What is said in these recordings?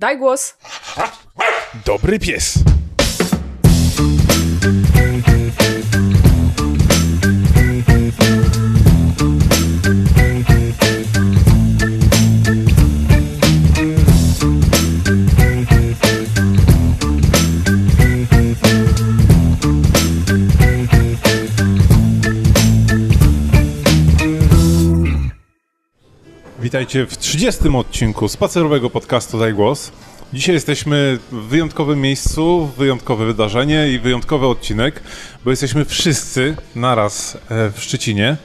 Daj głos. Dobry pies. Witajcie w 30. odcinku spacerowego podcastu Daj Głos. Dzisiaj jesteśmy w wyjątkowym miejscu, wyjątkowe wydarzenie i wyjątkowy odcinek, bo jesteśmy wszyscy naraz e, w Szczecinie,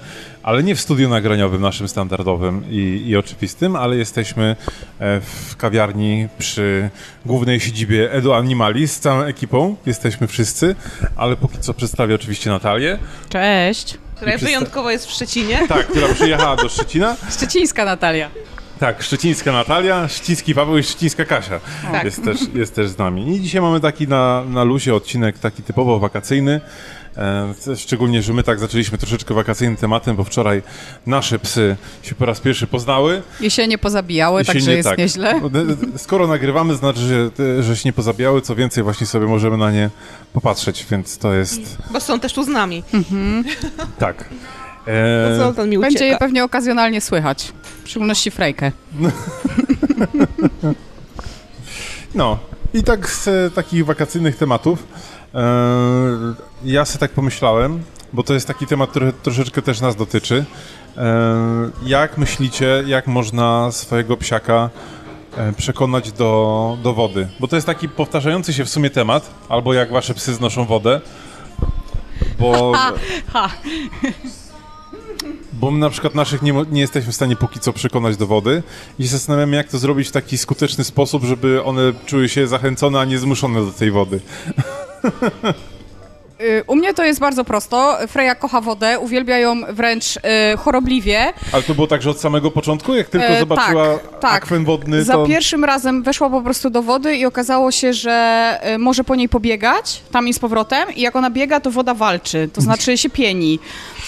ale nie w studiu nagraniowym naszym standardowym i, i oczywistym, ale jesteśmy e, w kawiarni przy głównej siedzibie Edu Animali z całą ekipą. Jesteśmy wszyscy, ale póki co przedstawię oczywiście Natalię. Cześć. Która przysta- wyjątkowo jest w Szczecinie. Tak, która przyjechała do Szczecina. Szczecińska Natalia. Tak, szczecińska Natalia, szczeciński Paweł i szczecińska Kasia Tak. jest, też, jest też z nami. I dzisiaj mamy taki na, na luzie odcinek taki typowo wakacyjny. E, szczególnie, że my tak zaczęliśmy troszeczkę wakacyjnym tematem, bo wczoraj nasze psy się po raz pierwszy poznały. I się nie pozabijały, I także nie- jest tak. nieźle. No, de- Skoro nagrywamy, znaczy, że, że się nie pozabijały, co więcej, właśnie sobie możemy na nie popatrzeć, więc to jest Bo są też tu z nami. tak. To E, Zoltan mi ucieka. Będzie je pewnie okazjonalnie słychać. W szczególności Frejkę. No, i tak z e, takich wakacyjnych tematów e, ja sobie tak pomyślałem, bo to jest taki temat, który troszeczkę też nas dotyczy. E, jak myślicie, jak można swojego psiaka e, przekonać do, do wody? Bo to jest taki powtarzający się w sumie temat, albo jak wasze psy znoszą wodę. Bo, Ha. Bo my na przykład naszych nie, nie jesteśmy w stanie póki co przekonać do wody i się zastanawiamy, jak to zrobić w taki skuteczny sposób, żeby one czuły się zachęcone, a nie zmuszone do tej wody. Y, U mnie to jest bardzo prosto. Freja kocha wodę, uwielbia ją wręcz y, chorobliwie. Ale to było tak, że od samego początku, jak tylko E, zobaczyła tak, tak. akwen wodny, Za to... pierwszym razem weszła po prostu do wody i okazało się, że y, może po niej pobiegać, tam i z powrotem. I jak ona biega, to woda walczy, to znaczy się pieni.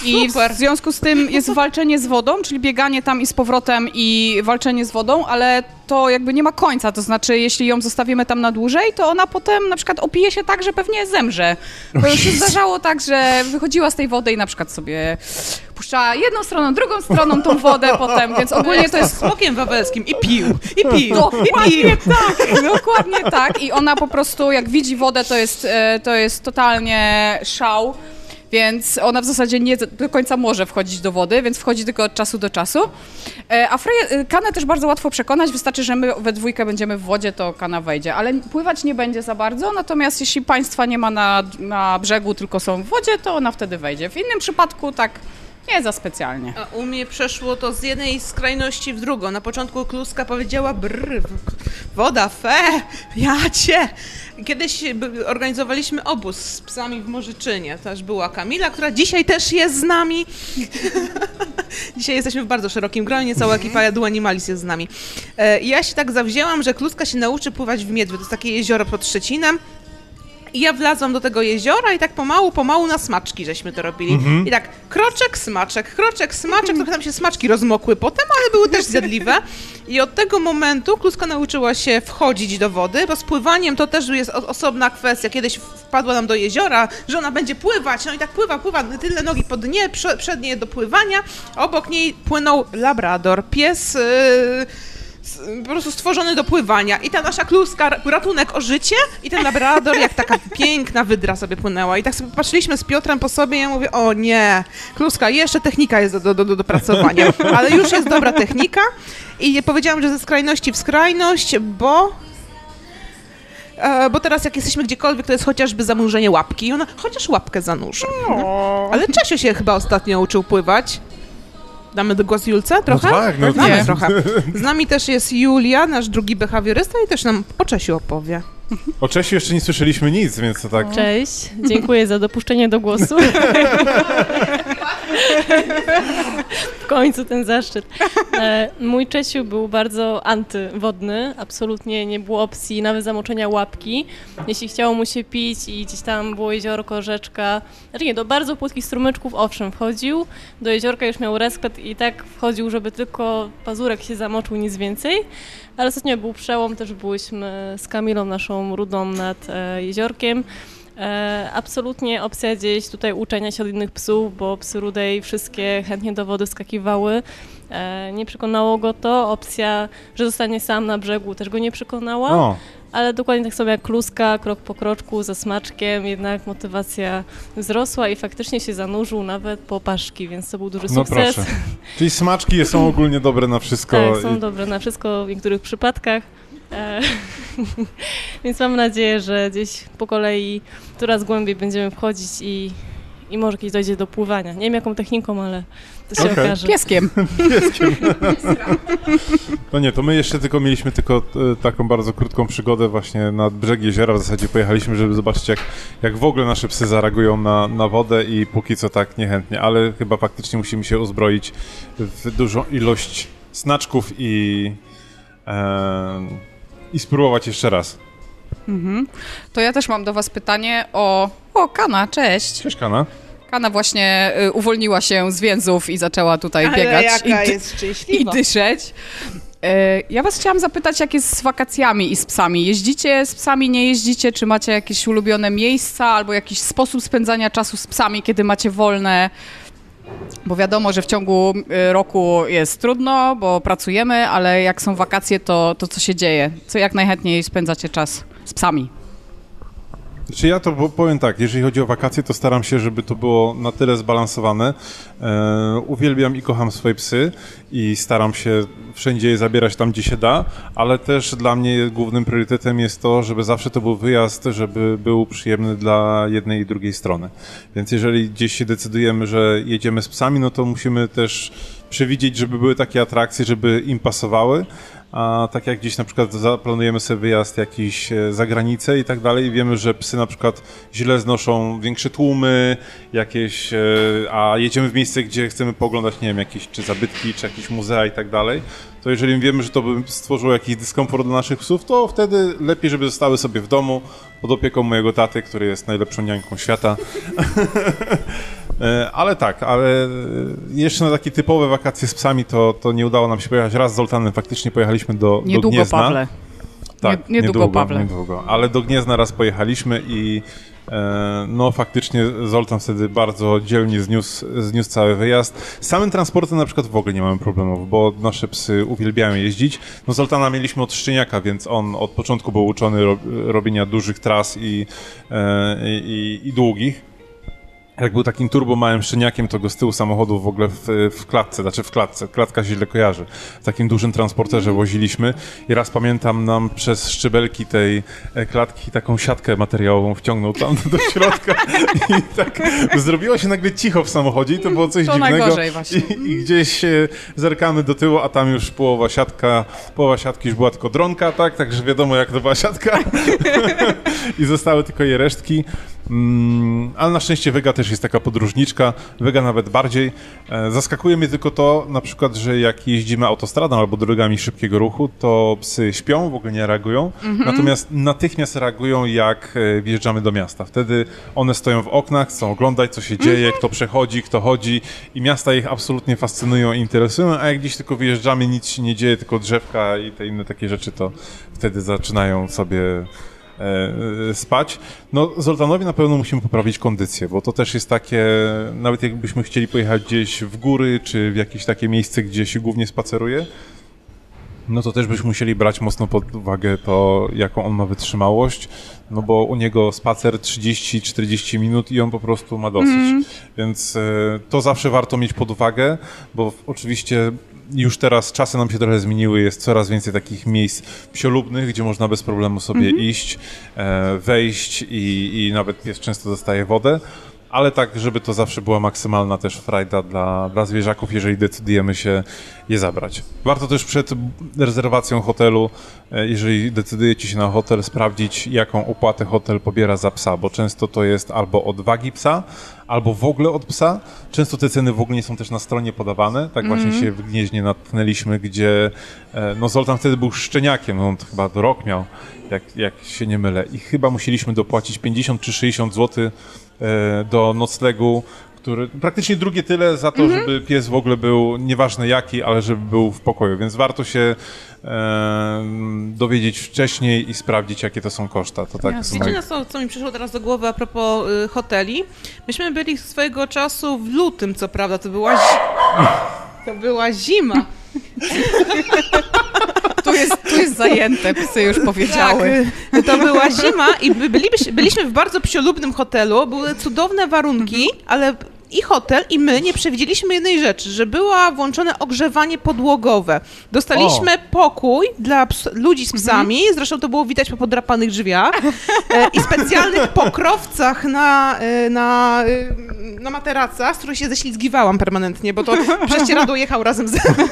I w Super. związku z tym jest walczenie z wodą, czyli bieganie tam i z powrotem i walczenie z wodą, ale to jakby nie ma końca. To znaczy, jeśli ją zostawimy tam na dłużej, to ona potem na przykład opije się tak, że pewnie zemrze. Bo już się zdarzało tak, że wychodziła z tej wody i na przykład sobie puszczała jedną stroną, drugą stroną tą wodę potem, więc ogólnie to jest Smokiem wawelskim i pił, i pił, i Dokładnie pił. tak, dokładnie tak. I ona po prostu, jak widzi wodę, to jest, e, to jest totalnie szał. Więc ona w zasadzie nie do końca może wchodzić do wody, więc wchodzi tylko od czasu do czasu. E, A Freję, e, Kanę też bardzo łatwo przekonać, wystarczy, że my we dwójkę będziemy w wodzie, to Kana wejdzie. Ale pływać nie będzie za bardzo, natomiast jeśli państwa nie ma na, na brzegu, tylko są w wodzie, to ona wtedy wejdzie. W innym przypadku tak nie za specjalnie. A u mnie przeszło to z jednej skrajności w drugą. Na początku kluska powiedziała brr, woda, fe, ja cię. Kiedyś organizowaliśmy obóz z psami w Morzyczynie. Też była Kamila, która dzisiaj też jest z nami. dzisiaj jesteśmy w bardzo szerokim gronie, cała ekipa Jadu Animalis jest z nami. E, ja się tak zawzięłam, że kluska się nauczy pływać w Miedwy. To jest takie jezioro pod Szczecinem. I ja wlazłam do tego jeziora i tak pomału, pomału na smaczki żeśmy to robili. I tak kroczek, smaczek, kroczek, smaczek, trochę tam się smaczki rozmokły potem, ale były też zjadliwe. I od tego momentu kluska nauczyła się wchodzić do wody, bo z pływaniem to też jest osobna kwestia. Kiedyś wpadła nam do jeziora, że ona będzie pływać, no i tak pływa, pływa, tyle nogi pod dnie, prze, przednie do pływania. Obok niej płynął labrador, pies... Yy, po prostu stworzony do pływania. I ta nasza kluska, ratunek o życie i ten labrador jak taka piękna wydra sobie płynęła. I tak sobie patrzyliśmy z Piotrem po sobie i ja mówię, o nie, kluska, jeszcze technika jest do, do, do, do dopracowania. Ale już jest dobra technika i powiedziałam, że ze skrajności w skrajność, bo... E, bo teraz jak jesteśmy gdziekolwiek, to jest chociażby zanurzenie łapki i ona chociaż łapkę zanurzy. No. Ale Czesio się chyba ostatnio uczył pływać. Damy do głos Julce trochę? tak, no Damy nie. trochę. Z nami też jest Julia, nasz drugi behawiorysta i też nam o Czesiu opowie. O Czesiu jeszcze nie słyszeliśmy nic, więc to tak... Cześć, dziękuję za dopuszczenie do głosu. w końcu ten zaszczyt. E, mój Czesiu był bardzo antywodny, absolutnie nie było opcji nawet zamoczenia łapki. Jeśli chciało mu się pić i gdzieś tam było jeziorko, rzeczka, znaczy nie, do bardzo płytkich strumyczków owszem wchodził, do jeziorka już miał respekt i tak wchodził, żeby tylko pazurek się zamoczył, nic więcej. Ale ostatnio był przełom, też byłyśmy z Kamilą, naszą rudą nad e, jeziorkiem. E, absolutnie opcja gdzieś tutaj uczenia się od innych psów, bo psy rudej wszystkie chętnie do wody skakiwały. E, nie przekonało go to. Opcja, że zostanie sam na brzegu też go nie przekonała. O, Ale dokładnie tak samo jak kluska, krok po kroczku, ze smaczkiem, jednak motywacja wzrosła i faktycznie się zanurzył nawet po paszki, więc to był duży no sukces. proszę. Czyli smaczki są ogólnie dobre na wszystko. Tak, są i- dobre na wszystko w niektórych przypadkach. E, Więc mam nadzieję, że gdzieś po kolei coraz głębiej będziemy wchodzić i, i może kiedyś dojdzie do pływania. Nie wiem jaką techniką, ale to się Okej. okaże. Pieskiem. No nie, to my jeszcze tylko mieliśmy tylko e, taką bardzo krótką przygodę właśnie nad brzeg jeziora. W zasadzie pojechaliśmy, żeby zobaczyć jak, jak w ogóle nasze psy zareagują na, na wodę i póki co tak niechętnie, ale chyba faktycznie musimy się uzbroić w dużą ilość snaczków i, e, i spróbować jeszcze raz. To ja też mam do was pytanie o... O, Kana, cześć. Cześć Kana. Kana właśnie y, uwolniła się z więzów i zaczęła tutaj Ale biegać jaka i, dy- jest i dyszeć. E, Ja was chciałam zapytać, jak jest z wakacjami i z psami. Jeździcie z psami, nie jeździcie? Czy macie jakieś ulubione miejsca albo jakiś sposób spędzania czasu z psami, kiedy macie wolne? Bo wiadomo, że w ciągu y, roku jest trudno, bo pracujemy, ale jak są wakacje, to, to co się dzieje? Co jak najchętniej spędzacie czas z psami? Znaczy ja to po- powiem tak, jeżeli chodzi o wakacje, to staram się, żeby to było na tyle zbalansowane. E, uwielbiam i kocham swoje psy i staram się wszędzie je zabierać tam, gdzie się da, ale też dla mnie głównym priorytetem jest to, żeby zawsze to był wyjazd, żeby był przyjemny dla jednej i drugiej strony. Więc jeżeli gdzieś się decydujemy, że jedziemy z psami, no to musimy też przewidzieć, żeby były takie atrakcje, żeby im pasowały, a tak jak gdzieś na przykład zaplanujemy sobie wyjazd jakiś e, za granicę i tak dalej wiemy, że psy na przykład źle znoszą większe tłumy, jakieś, e, a jedziemy w miejsce, gdzie chcemy pooglądać, nie wiem, jakieś czy zabytki, czy jakieś muzea i tak dalej, to jeżeli wiemy, że to by stworzyło jakiś dyskomfort dla naszych psów, to wtedy lepiej, żeby zostały sobie w domu pod opieką mojego taty, który jest najlepszą niańką świata. E, Ale tak, ale e, jeszcze na takie typowe wakacje z psami to, to nie udało nam się pojechać. Raz z Zoltanem faktycznie pojechaliśmy do, do Niedługo, Gniezna. Pawle. Tak, Nie- niedługo, Pawle. Niedługo. Ale do Gniezna raz pojechaliśmy i e, no faktycznie Zoltan wtedy bardzo dzielnie zniósł, zniósł cały wyjazd. Z samym transportem na przykład w ogóle nie mamy problemów, bo nasze psy uwielbiają jeździć. No Zoltana mieliśmy od szczeniaka, więc on od początku był uczony ro, robienia dużych tras i, e, i, i długich. Jak był takim turbo małym szczeniakiem, to go z tyłu samochodu w ogóle w, w klatce, znaczy w klatce, klatka się źle kojarzy. W takim dużym transporterze woziliśmy i raz pamiętam nam przez szczebelki tej e, klatki taką siatkę materiałową wciągnął tam do środka i tak zrobiło się nagle cicho w samochodzie i to było coś To dziwnego. I, I gdzieś zerkamy do tyłu, a tam już połowa siatka, połowa siatki już była tylko dronka, tak? Także wiadomo jak to była siatka. I zostały tylko jej resztki. Mm, ale na szczęście Wega też jest taka podróżniczka, Wega nawet bardziej. E, zaskakuje mnie tylko to, na przykład, że jak jeździmy autostradą albo drogami szybkiego ruchu, to psy śpią, w ogóle nie reagują, natomiast natychmiast reagują, jak e, wjeżdżamy do miasta. Wtedy one stoją w oknach, chcą oglądać, co się dzieje, kto przechodzi, kto chodzi i miasta ich absolutnie fascynują i interesują, a jak gdzieś tylko wyjeżdżamy, nic się nie dzieje, tylko drzewka i te inne takie rzeczy, to wtedy zaczynają sobie spać. No, Zoltanowi na pewno musimy poprawić kondycję, bo to też jest takie, nawet jakbyśmy chcieli pojechać gdzieś w góry, czy w jakieś takie miejsce, gdzie się głównie spaceruje, no to też byśmy musieli brać mocno pod uwagę to, jaką on ma wytrzymałość, no bo u niego spacer 30-40 minut i on po prostu ma dosyć. Więc e, to zawsze warto mieć pod uwagę, bo oczywiście już teraz czasy nam się trochę zmieniły, jest coraz więcej takich miejsc psiolubnych, gdzie można bez problemu sobie iść, e, wejść i, i nawet pies często dostaje wodę. Ale tak, żeby to zawsze była maksymalna też frajda dla, dla zwierzaków, jeżeli decydujemy się je zabrać. Warto też przed rezerwacją hotelu, e, jeżeli decydujecie się na hotel, sprawdzić, jaką opłatę hotel pobiera za psa, bo często to jest albo od wagi psa, albo w ogóle od psa. Często te ceny w ogóle nie są też na stronie podawane. Tak właśnie się w Gnieźnie natknęliśmy, gdzie e, no Zoltan wtedy był szczeniakiem, on chyba rok miał, jak, jak się nie mylę. I chyba musieliśmy dopłacić 50 czy 60 zł do noclegu, który praktycznie drugie tyle za to, żeby pies w ogóle był, nieważne jaki, ale żeby był w pokoju, więc warto się e, dowiedzieć wcześniej i sprawdzić, jakie to są koszta. To tak z Wiecie, co, co mi przyszło teraz do głowy a propos y, hoteli? Myśmy byli swojego czasu w lutym, co prawda, to była, zi- to była zima. Tu jest, tu jest zajęte, psy już powiedziały. Tak, y, to była zima i by- bylibyś, byliśmy w bardzo psiolubnym hotelu, były cudowne warunki, ale i hotel, i my nie przewidzieliśmy jednej rzeczy, że było włączone ogrzewanie podłogowe. Dostaliśmy pokój dla ludzi z psami, zresztą to było widać po podrapanych drzwiach, e, i specjalnych pokrowcach na, e, na, e, na materacach, z których się ześlizgiwałam permanentnie, bo to prześcieradło jechał razem ze mną.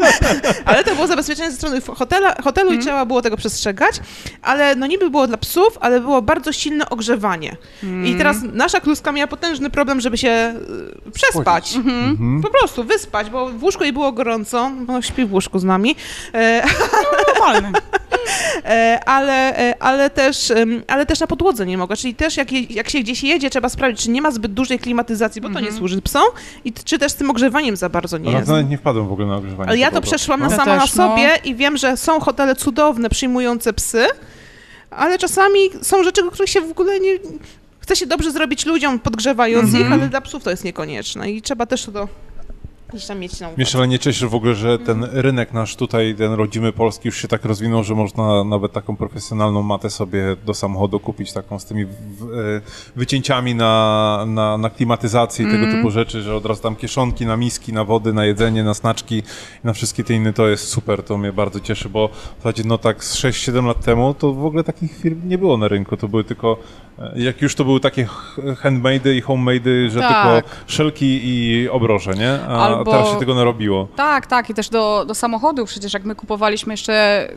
Ale to było zabezpieczenie ze strony hotela, hotelu i trzeba było tego przestrzegać. Ale no niby było dla psów, ale było bardzo silne ogrzewanie. I teraz nasza kluska miała potężny problem, żeby się y, przespać. Po prostu wyspać, bo w łóżku jej było gorąco, bo śpi w łóżku z nami. E, Normalne. E, ale, e, ale, też, ale też na podłodze nie mogła. Czyli też jak, je, jak się gdzieś jedzie, trzeba sprawdzić, czy nie ma zbyt dużej klimatyzacji, bo to nie służy psom i czy też z tym ogrzewaniem za bardzo nie Ale jest. No, nawet nie wpadłem w ogóle na ogrzewanie. Ale ja to przeszłam na Ja sama na też, no. sobie i wiem, że są hotele cudowne, przyjmujące psy, ale czasami są rzeczy, których się w ogóle nie... Chce się dobrze zrobić ludziom, podgrzewając Mhm. ich, ale dla psów to jest niekonieczne i trzeba też to gdzieś tam mieć na uwadze. Mnie szalenie cieszy w ogóle, że ten rynek nasz tutaj, ten rodzimy polski już się tak rozwinął, że można nawet taką profesjonalną matę sobie do samochodu kupić, taką z tymi e, wycięciami na, na, na klimatyzację i tego typu rzeczy, że od razu tam kieszonki na miski, na wody, na jedzenie, na snaczki, na wszystkie te inne, to jest super, to mnie bardzo cieszy, bo w zasadzie no tak z 6-7 lat temu to w ogóle takich firm nie było na rynku, to były tylko, e, jak już to były takie handmade'y i homemade'y, że Tak. tylko szelki i obroże, nie? A Albo- teraz się tego narobiło. Tak, tak. I też do, do samochodów przecież jak my kupowaliśmy jeszcze...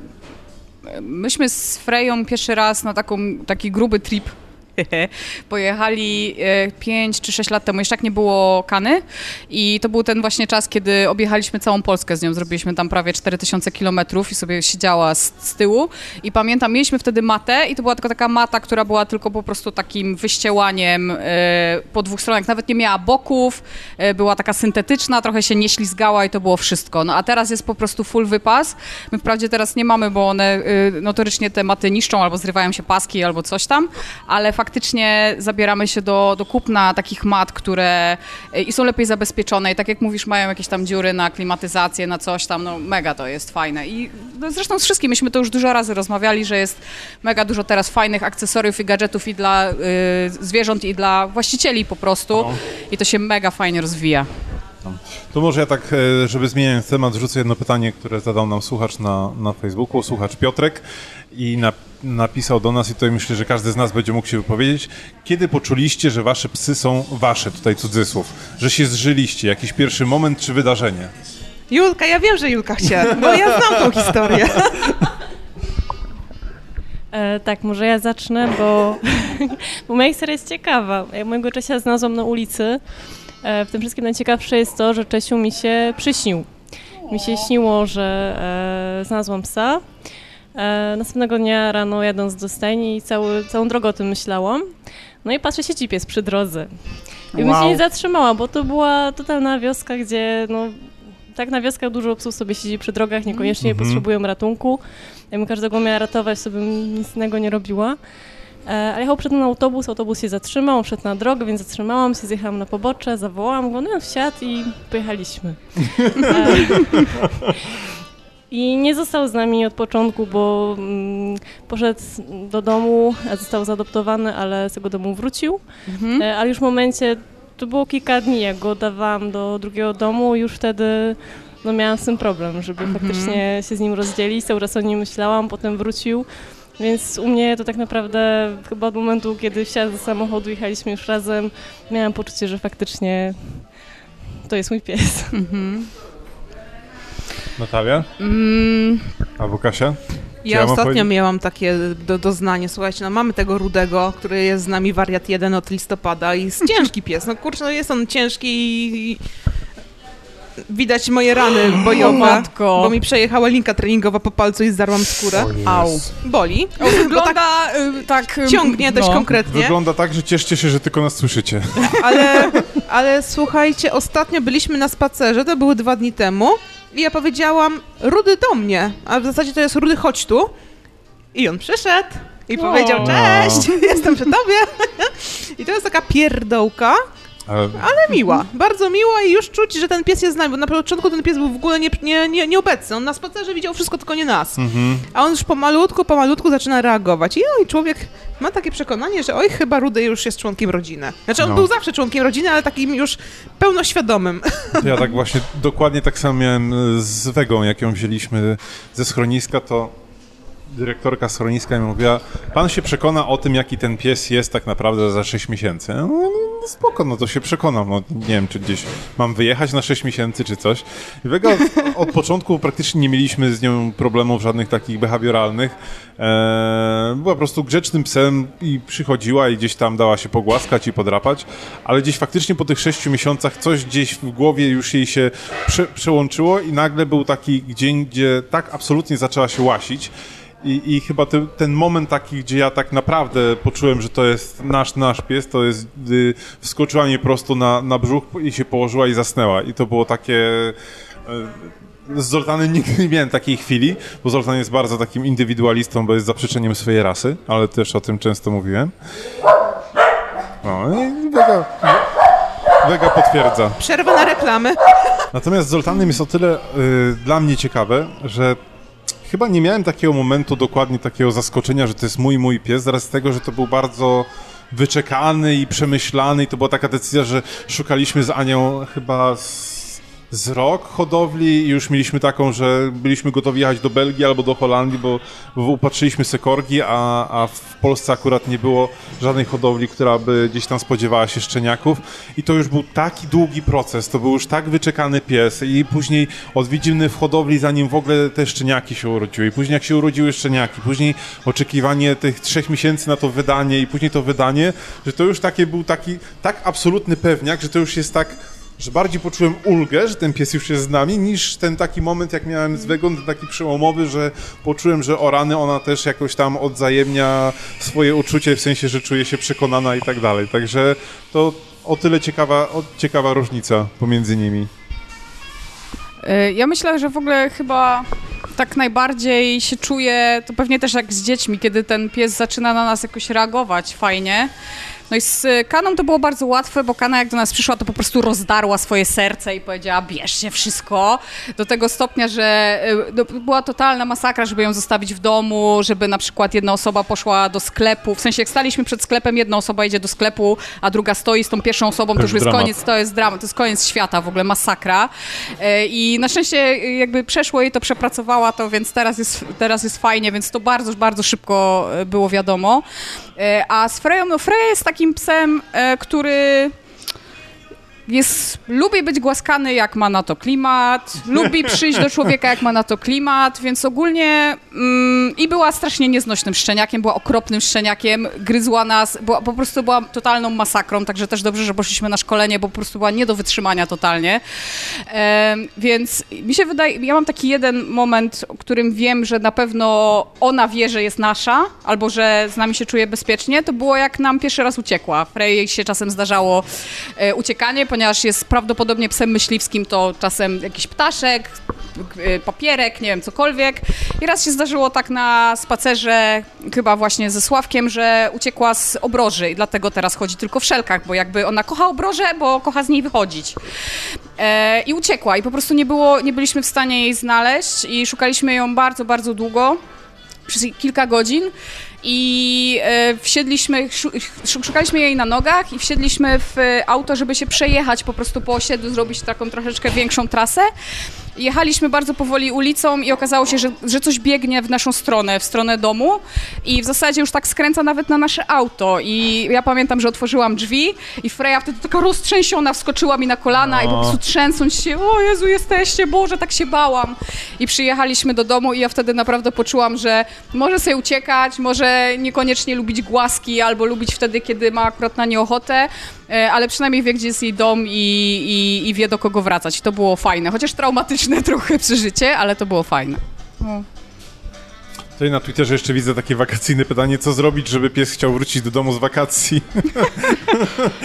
Myśmy z Freją pierwszy raz na taką, taki gruby trip pojechali 5 czy 6 lat temu. Jeszcze tak nie było Kany i to był ten właśnie czas, kiedy objechaliśmy całą Polskę z nią. Zrobiliśmy tam prawie 4000 kilometrów i sobie siedziała z, z tyłu. I pamiętam, mieliśmy wtedy matę i to była tylko taka mata, która była tylko po prostu takim wyściełaniem e, po dwóch stronach. Nawet nie miała boków, e, była taka syntetyczna, trochę się nie ślizgała i to było wszystko. No a teraz jest po prostu full wypas. My wprawdzie teraz nie mamy, bo one e, notorycznie te maty niszczą albo zrywają się paski albo coś tam, ale faktycznie zabieramy się do, do kupna takich mat, które e, i są lepiej zabezpieczone. I tak jak mówisz, mają jakieś tam dziury na klimatyzację, na coś tam, no mega to jest fajne. I no, zresztą z wszystkim, myśmy to już dużo razy rozmawiali, że jest mega dużo teraz fajnych akcesoriów i gadżetów i dla y, zwierząt i dla właścicieli po prostu. I to się mega fajnie rozwija. To może ja tak, e, żeby zmieniając temat, rzucę jedno pytanie, które zadał nam słuchacz na, na Facebooku, słuchacz Piotrek i na, napisał do nas i tutaj myślę, że każdy z nas będzie mógł się wypowiedzieć. Kiedy poczuliście, że wasze psy są wasze, tutaj cudzysłów, że się zżyliście, jakiś pierwszy moment czy wydarzenie? Julka, ja wiem, że Julka chce, bo ja znam tą historię. E, tak, może ja zacznę, bo, bo moja historia jest ciekawa. Ja mojego Czesia znalazłam na ulicy. E, w tym wszystkim najciekawsze jest to, że Czesiu mi się przyśnił. Mi się śniło, że e, znalazłam psa. E, następnego dnia rano jadąc do stajni cały, całą drogę o tym myślałam. No i patrzę, siedzi pies przy drodze. I bym się Wow. nie zatrzymała, bo to była totalna wioska, gdzie no, tak na wioskach dużo psów sobie siedzi przy drogach, niekoniecznie Mhm. potrzebują ratunku. Jakbym każdego miała ratować, to bym nic innego nie robiła. E, Ale jechał przed mną autobus, autobus się zatrzymał, on szedł na drogę, więc zatrzymałam się, zjechałam na pobocze, zawołałam go, no wsiadł i pojechaliśmy. E, I nie został z nami od początku, bo mm, poszedł do domu, został zaadoptowany, ale z tego domu wrócił. Mhm. E, Ale już w momencie, to było kilka dni, jak go dawałam do drugiego domu, już wtedy no, miałam z tym problem, żeby faktycznie się z nim rozdzielić. Cały czas o nim myślałam, potem wrócił Więc u mnie to tak naprawdę chyba od momentu, kiedy wsiadłem do samochodu, jechaliśmy już razem, miałam poczucie, że faktycznie to jest mój pies. Natalia? Mm, Albo Kasia? Ja, ostatnio miałam takie do, doznanie, słuchajcie, no mamy tego rudego, który jest z nami wariat 1 od listopada i jest ciężki pies, no kurczę, no jest on ciężki i, i widać moje rany bojowe, matko. bo mi przejechała linka treningowa po palcu i zdarłam skórę. au. Boli, bo tak Wygląda y, tak... y, ciągnie dość no. konkretnie, Wygląda tak, że cieszcie się, że tylko nas słyszycie. ale, ale słuchajcie, ostatnio byliśmy na spacerze, to były dwa dni temu i ja powiedziałam, Rudy do mnie, a w zasadzie to jest Rudy, chodź tu. I on przyszedł i powiedział, cześć, jestem przy tobie. I to jest taka pierdołka, Ale miła, bardzo miła i już czuć, że ten pies jest z nami, bo na początku ten pies był w ogóle nie, nie, nie, nieobecny, on na spacerze widział wszystko, tylko nie nas. mhm. A on już pomalutku, pomalutku zaczyna reagować. I oj, człowiek ma takie przekonanie, że oj, chyba Rudy już jest członkiem rodziny. Znaczy on No. był zawsze członkiem rodziny, ale takim już pełnoświadomym. Ja tak właśnie dokładnie tak samo miałem z Wegą, jak ją wzięliśmy ze schroniska, to dyrektorka schroniska mi mówiła, pan się przekona o tym, jaki ten pies jest tak naprawdę za 6 miesięcy. Mówię, no spoko, no to się przekonam. No, nie wiem, czy gdzieś mam wyjechać na 6 miesięcy, czy coś. I Wega od, od początku praktycznie nie mieliśmy z nią problemów żadnych takich behawioralnych. Eee, była po prostu grzecznym psem i przychodziła i gdzieś tam dała się pogłaskać i podrapać, ale gdzieś faktycznie po tych 6 miesiącach coś gdzieś w głowie już jej się prze, przełączyło i nagle był taki dzień, gdzie tak absolutnie zaczęła się łasić. I, I chyba te, ten moment taki, gdzie ja tak naprawdę poczułem, że to jest nasz, nasz pies, to jest, gdy wskoczyła mi prosto na, na brzuch i się położyła i zasnęła. I to było takie... e, Z Zoltanem nigdy nie miałem takiej chwili, bo Zoltan jest bardzo takim indywidualistą, bo jest zaprzeczeniem swojej rasy, ale też o tym często mówiłem. No i Wega, Wega potwierdza. Przerwa na reklamy. Natomiast z Zoltanem jest o tyle y, dla mnie ciekawe, że chyba nie miałem takiego momentu dokładnie takiego zaskoczenia, że to jest mój, mój pies, z tego, że to był bardzo wyczekany i przemyślany i to była taka decyzja, że szukaliśmy z Anią chyba z, z rok hodowli już mieliśmy taką, że byliśmy gotowi jechać do Belgii albo do Holandii, bo, bo upatrzyliśmy se korgi, a, a w Polsce akurat nie było żadnej hodowli, która by gdzieś tam spodziewała się szczeniaków. I to już był taki długi proces, to był już tak wyczekany pies i później odwiedziny w hodowli, zanim w ogóle te szczeniaki się urodziły. I później jak się urodziły szczeniaki, później oczekiwanie tych trzech miesięcy na to wydanie i później to wydanie, że to już takie był taki, tak absolutny pewniak, że to już jest tak że bardziej poczułem ulgę, że ten pies już jest z nami, niż ten taki moment, jak miałem z Wegą, taki przełomowy, że poczułem, że o rany ona też jakoś tam odzajemnia swoje uczucie, w sensie, że czuje się przekonana i tak dalej. Także to o tyle ciekawa, o, ciekawa różnica pomiędzy nimi. Y, Ja myślę, że w ogóle chyba tak najbardziej się czuję, to pewnie też jak z dziećmi, kiedy ten pies zaczyna na nas jakoś reagować fajnie. No i z y, Kaną to było bardzo łatwe, bo Kana jak do nas przyszła, to po prostu rozdarła swoje serce i powiedziała, bierzcie wszystko. Do tego stopnia, że y, no, była totalna masakra, żeby ją zostawić w domu, żeby na przykład jedna osoba poszła do sklepu. W sensie jak staliśmy przed sklepem, jedna osoba idzie do sklepu, a druga stoi z tą pierwszą osobą, to To już jest dramat. koniec, to jest dramat, to jest koniec świata, w ogóle masakra. E, I na szczęście e, jakby przeszło jej to, przepracowała to, więc teraz jest, teraz jest fajnie, więc to bardzo, bardzo szybko e, było wiadomo. E, A z Freją, no Freja jest takim psem, e, który jest, lubi być głaskany, jak ma na to klimat, lubi przyjść do człowieka, jak ma na to klimat, więc ogólnie mm, i była strasznie nieznośnym szczeniakiem, była okropnym szczeniakiem, gryzła nas, była, po prostu była totalną masakrą, także też dobrze, że poszliśmy na szkolenie, bo po prostu była nie do wytrzymania totalnie. Em, więc mi się wydaje, ja mam taki jeden moment, o którym wiem, że na pewno ona wie, że jest nasza, albo że z nami się czuje bezpiecznie, to było jak nam pierwszy raz uciekła. Frey się czasem zdarzało e, uciekanie, ponieważ jest prawdopodobnie psem myśliwskim, to czasem jakiś ptaszek, e, papierek, nie wiem, cokolwiek. I raz się zdarzyło tak na spacerze, chyba właśnie ze Sławkiem, że uciekła z obroży i dlatego teraz chodzi tylko w szelkach, bo jakby ona kocha obrożę, bo kocha z niej wychodzić. E, I uciekła i po prostu nie, było, nie byliśmy w stanie jej znaleźć i szukaliśmy ją bardzo, bardzo długo, przez kilka godzin i e, wsiedliśmy, szu- szu- szukaliśmy jej na nogach i wsiedliśmy w auto, żeby się przejechać po prostu po osiedlu, zrobić taką troszeczkę większą trasę. Jechaliśmy bardzo powoli ulicą i okazało się, że, że coś biegnie w naszą stronę, w stronę domu i w zasadzie już tak skręca nawet na nasze auto i ja pamiętam, że otworzyłam drzwi i Freja wtedy taka roztrzęsiona wskoczyła mi na kolana i po O. prostu trzęsąc się, o Jezu, jesteście, Boże, tak się bałam. I przyjechaliśmy do domu i ja wtedy naprawdę poczułam, że może sobie uciekać, może niekoniecznie lubić głaski albo lubić wtedy, kiedy ma akurat na nie ochotę, ale przynajmniej wie, gdzie jest jej dom i, i, i wie, do kogo wracać. To było fajne, chociaż traumatyczne trochę przeżycie, ale to było fajne. No. Tutaj na Twitterze jeszcze widzę takie wakacyjne pytanie, co zrobić, żeby pies chciał wrócić do domu z wakacji?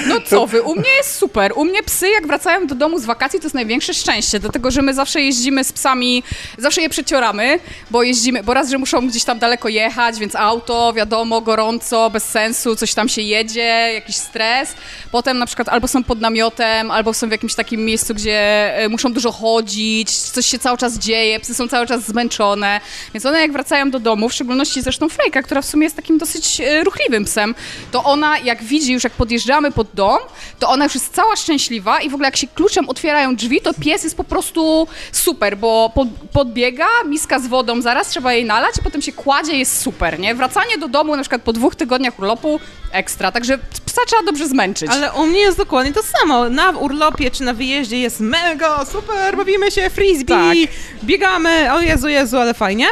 No co wy, u mnie jest super. U mnie psy, jak wracają do domu z wakacji, to jest największe szczęście, dlatego że my zawsze jeździmy z psami, zawsze je przecioramy, bo jeździmy, bo raz, że muszą gdzieś tam daleko jechać, więc auto, wiadomo, gorąco, bez sensu, coś tam się jedzie, jakiś stres. Potem na przykład albo są pod namiotem, albo są w jakimś takim miejscu, gdzie e, muszą dużo chodzić, coś się cały czas dzieje, psy są cały czas zmęczone, więc one jak wracają do domu, w szczególności zresztą Frejka, która w sumie jest takim dosyć e, ruchliwym psem, to ona jak widzi już jak podjeżdżamy pod dom, to ona już jest cała szczęśliwa i w ogóle jak się kluczem otwierają drzwi, to pies jest po prostu super, bo pod, podbiega, miska z wodą, zaraz trzeba jej nalać i potem się kładzie, jest super, nie? Wracanie do domu na przykład po dwóch tygodniach urlopu, ekstra, także psa trzeba dobrze zmęczyć. Ale u mnie jest dokładnie to samo. Na urlopie czy na wyjeździe jest mega, super, bawimy się, frisbee, Tak. biegamy, o Jezu, Jezu, ale fajnie.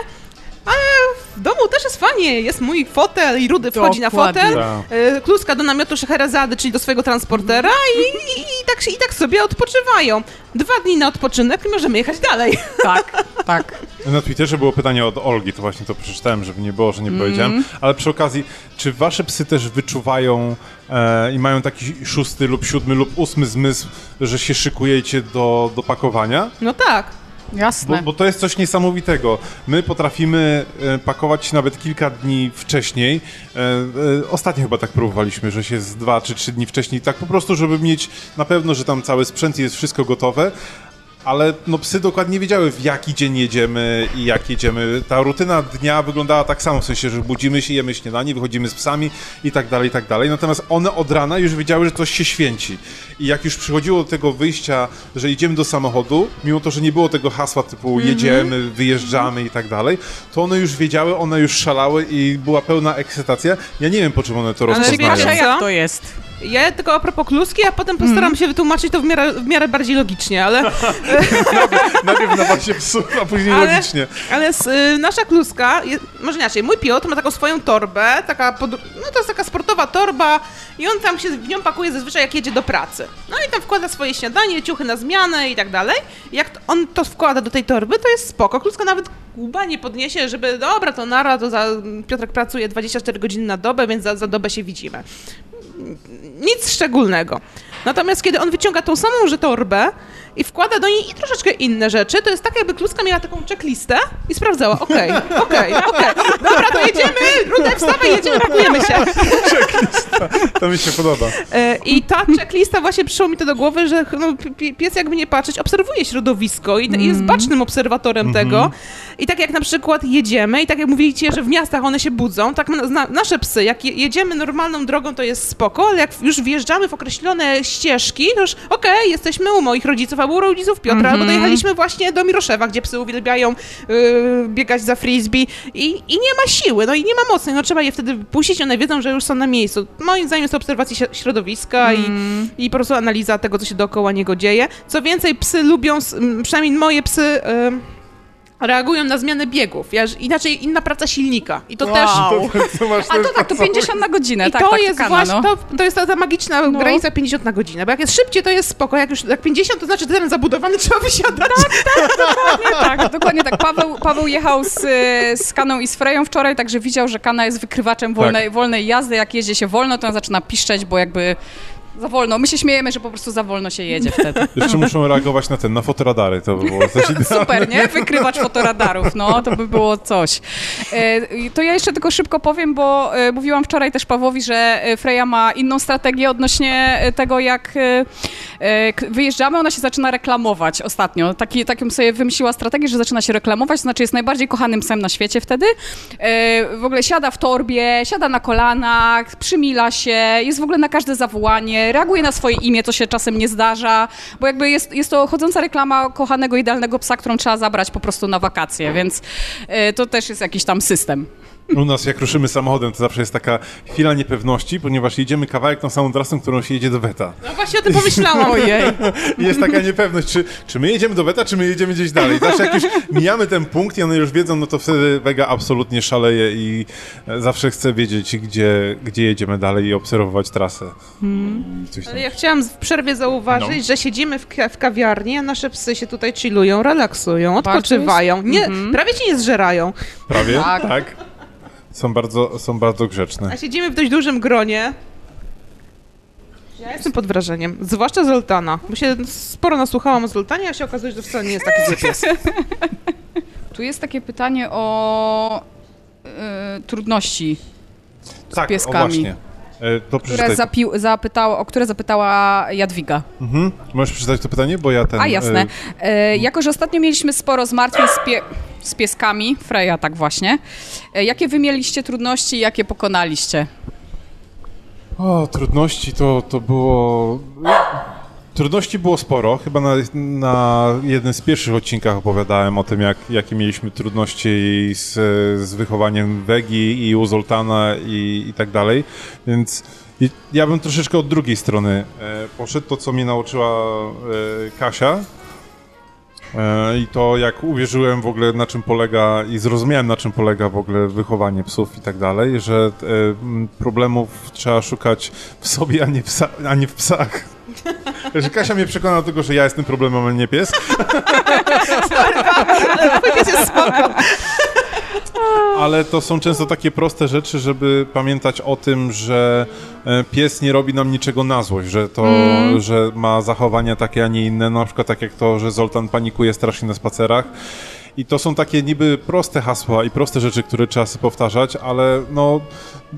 Ale w domu też jest fajnie, jest mój fotel i Rudy wchodzi na Dokładnie. fotel, Tak. e, kluska do namiotu Szeherazady, czyli do swojego transportera i, i, i, tak, się- i tak sobie odpoczywają. Dwa dni na odpoczynek i możemy jechać dalej. Tak, tak. Na Twitterze było pytanie od Olgi, to właśnie to przeczytałem, żeby nie było, że nie powiedziałem. Ale przy okazji, czy wasze psy też wyczuwają e, i mają taki szósty lub siódmy lub ósmy zmysł, że się szykujecie do, do pakowania? No tak. Bo, Jasne. bo to jest coś niesamowitego. My potrafimy e, pakować nawet kilka dni wcześniej. E, e, ostatnio chyba tak próbowaliśmy, że się z dwa czy trzy dni wcześniej, tak po prostu, żeby mieć na pewno, że tam cały sprzęt jest wszystko gotowe. Ale no, psy dokładnie wiedziały, w jaki dzień jedziemy i jak jedziemy. Ta rutyna dnia wyglądała tak samo, w sensie, że budzimy się, jemy śniadanie, wychodzimy z psami i tak dalej, i tak dalej. Natomiast one od rana już wiedziały, że coś się święci. I jak już przychodziło do tego wyjścia, że idziemy do samochodu, mimo to, że nie było tego hasła typu jedziemy, wyjeżdżamy i tak dalej, to one już wiedziały, one już szalały i była pełna ekscytacja. Ja nie wiem, po czym one to Ale rozpoznają. co? jak to jest? Ja tylko a propos kluski, a potem postaram się wytłumaczyć to w miarę, w miarę bardziej logicznie, ale... Najpierw na bazie psów, a później Ale- logicznie. Ale s- y, nasza kluska, je, może inaczej, mój Piotr ma taką swoją torbę, taka pod, no to jest taka sportowa torba i on tam się w nią pakuje zazwyczaj jak jedzie do pracy. No i tam wkłada swoje śniadanie, ciuchy na zmianę i tak dalej. Jak to, on to wkłada do tej torby, to jest spoko. Kluska nawet łba nie podniesie, żeby dobra, to nara, to za, Piotrek pracuje 24 godziny na dobę, więc za, za dobę się widzimy. Nic szczególnego. Natomiast kiedy on wyciąga tą samą torbę i wkłada do niej i troszeczkę inne rzeczy, to jest tak, jakby kluska miała taką checklistę i sprawdzała, okej, okej, okej, dobra, to jedziemy, Rudek, wstawaj, jedziemy, pakujemy się. To mi się podoba. E, I ta checklista właśnie przyszło mi to do głowy, że no, pi- pies jakby nie patrzeć, obserwuje środowisko i, jest bacznym obserwatorem tego. I tak jak na przykład jedziemy i tak jak mówicie, że w miastach one się budzą, tak na, na, nasze psy, jak je, jedziemy normalną drogą, to jest spoko, ale jak już wjeżdżamy w określone ścieżki, to już okej, jesteśmy u moich rodziców albo u rodziców Piotra, albo dojechaliśmy właśnie do Miroszewa, gdzie psy uwielbiają yy, biegać za frisbee i, i nie ma siły, no i nie ma mocy, no trzeba je wtedy puścić, one wiedzą, że już są na miejscu. Moim zdaniem jest to obserwacja środowiska i, i po prostu analiza tego, co się dookoła niego dzieje. Co więcej, psy lubią, przynajmniej moje psy... ym, Reagują na zmianę biegów, ja, inaczej inna praca silnika. I to Wow. też To masz A to tak, to 50 na godzinę, i tak, to tak, jest kana, właśnie, no. to, to jest ta, ta magiczna No. granica 50 na godzinę, bo jak jest szybciej, to jest spoko, jak już jak 50, to znaczy teren zabudowany, trzeba wysiadać. Tak, dokładnie tak. Paweł, Paweł jechał z, z Kaną i z Freją wczoraj, także widział, że Kana jest wykrywaczem wolnej, wolnej jazdy. Jak jedzie się wolno, to on zaczyna piszczeć, bo jakby za wolno. My się śmiejemy, że po prostu za wolno się jedzie wtedy. Jeszcze muszą reagować na ten, na fotoradary, to by było coś. Super, nie? Wykrywacz fotoradarów, no, to by było coś. E, to ja jeszcze tylko szybko powiem, bo e, mówiłam wczoraj też Pawłowi, że e, Freja ma inną strategię odnośnie tego, jak e, wyjeżdżamy, ona się zaczyna reklamować ostatnio. Taki, taką sobie wymyśliła strategię, że zaczyna się reklamować, to znaczy jest najbardziej kochanym psem na świecie wtedy. W ogóle siada w torbie, siada na kolanach, przymila się, jest w ogóle na każde zawołanie, reaguje na swoje imię, co się czasem nie zdarza, bo jakby jest, jest to chodząca reklama kochanego, idealnego psa, którą trzeba zabrać po prostu na wakacje, więc e, to też jest jakiś tam system. U nas jak ruszymy samochodem, to zawsze jest taka chwila niepewności, ponieważ jedziemy kawałek tą samą trasą, którą się jedzie do Weta. No właśnie o tym pomyślałam. Ojej. Jest taka niepewność, czy, czy my jedziemy do Weta, czy my jedziemy gdzieś dalej. Zawsze jak już mijamy ten punkt i one już wiedzą, no to wtedy Vega absolutnie szaleje i e, zawsze chce wiedzieć, gdzie, gdzie jedziemy dalej i obserwować trasę. Tam. Ale ja chciałam w przerwie zauważyć, No. że siedzimy w, w kawiarni, a nasze psy się tutaj chillują, relaksują, odpoczywają. Nie, Prawie ci nie zżerają. Prawie? Tak. tak. Są bardzo, są bardzo grzeczne. A siedzimy w dość dużym gronie. Ja jestem pod wrażeniem, zwłaszcza Zoltana, bo się sporo nasłuchałam o Zoltanie, a się okazuje, że to wcale nie jest taki zły pies. Tu jest takie pytanie o e, trudności, tak, pieskami. O właśnie. E, To które, zapił, zapytała, o które zapytała Jadwiga. Mhm. Możesz przeczytać to pytanie, bo ja ten... A jasne. e, E, jako, że ostatnio mieliśmy sporo zmartwień z, pie, z pieskami, Freja tak właśnie, e, jakie wy mieliście trudności i jakie pokonaliście? O, trudności to, to było... Trudności było sporo. Chyba na, na jednym z pierwszych odcinkach opowiadałem o tym, jak, jakie mieliśmy trudności z, z wychowaniem Wegi i u Zoltana i, i tak dalej. Więc ja bym troszeczkę od drugiej strony e, poszedł. To, co mnie nauczyła e, Kasia, E, I to jak uwierzyłem w ogóle na czym polega i zrozumiałem na czym polega w ogóle wychowanie psów i tak dalej, że e, problemów trzeba szukać w sobie, a nie w, a nie w psach. Że Kasia mnie przekonała do tego, że ja jestem problemem, a nie pies. Ale to są często takie proste rzeczy, żeby pamiętać o tym, że e, pies nie robi nam niczego na złość, że to, że ma zachowania takie, a nie inne, na przykład tak jak to, że Zoltan panikuje strasznie na spacerach. I to są takie niby proste hasła i proste rzeczy, które trzeba sobie powtarzać, ale no,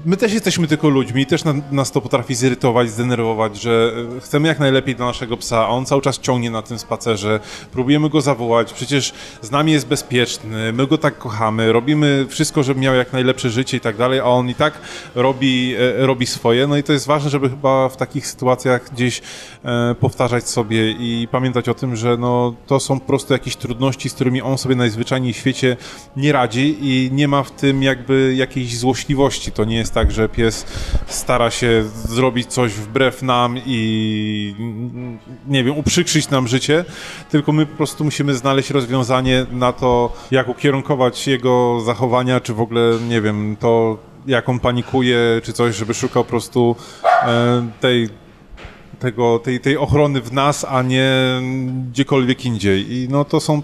my też jesteśmy tylko ludźmi i też na, nas to potrafi zirytować, zdenerwować, że e, chcemy jak najlepiej dla naszego psa, a on cały czas ciągnie na tym spacerze, próbujemy go zawołać, przecież z nami jest bezpieczny, my go tak kochamy, robimy wszystko, żeby miał jak najlepsze życie i tak dalej, a on i tak robi, e, robi swoje, no i to jest ważne, żeby chyba w takich sytuacjach gdzieś e, powtarzać sobie i pamiętać o tym, że no, to są po prostu jakieś trudności, z którymi on sobie najzwyczajniej w świecie nie radzi i nie ma w tym jakby jakiejś złośliwości. To nie jest tak, że pies stara się zrobić coś wbrew nam i nie wiem, uprzykrzyć nam życie, tylko my po prostu musimy znaleźć rozwiązanie na to, jak ukierunkować jego zachowania, czy w ogóle, nie wiem, to jak on panikuje, czy coś, żeby szukał po prostu e, tej tego, tej, tej ochrony w nas, a nie gdziekolwiek indziej. I no to są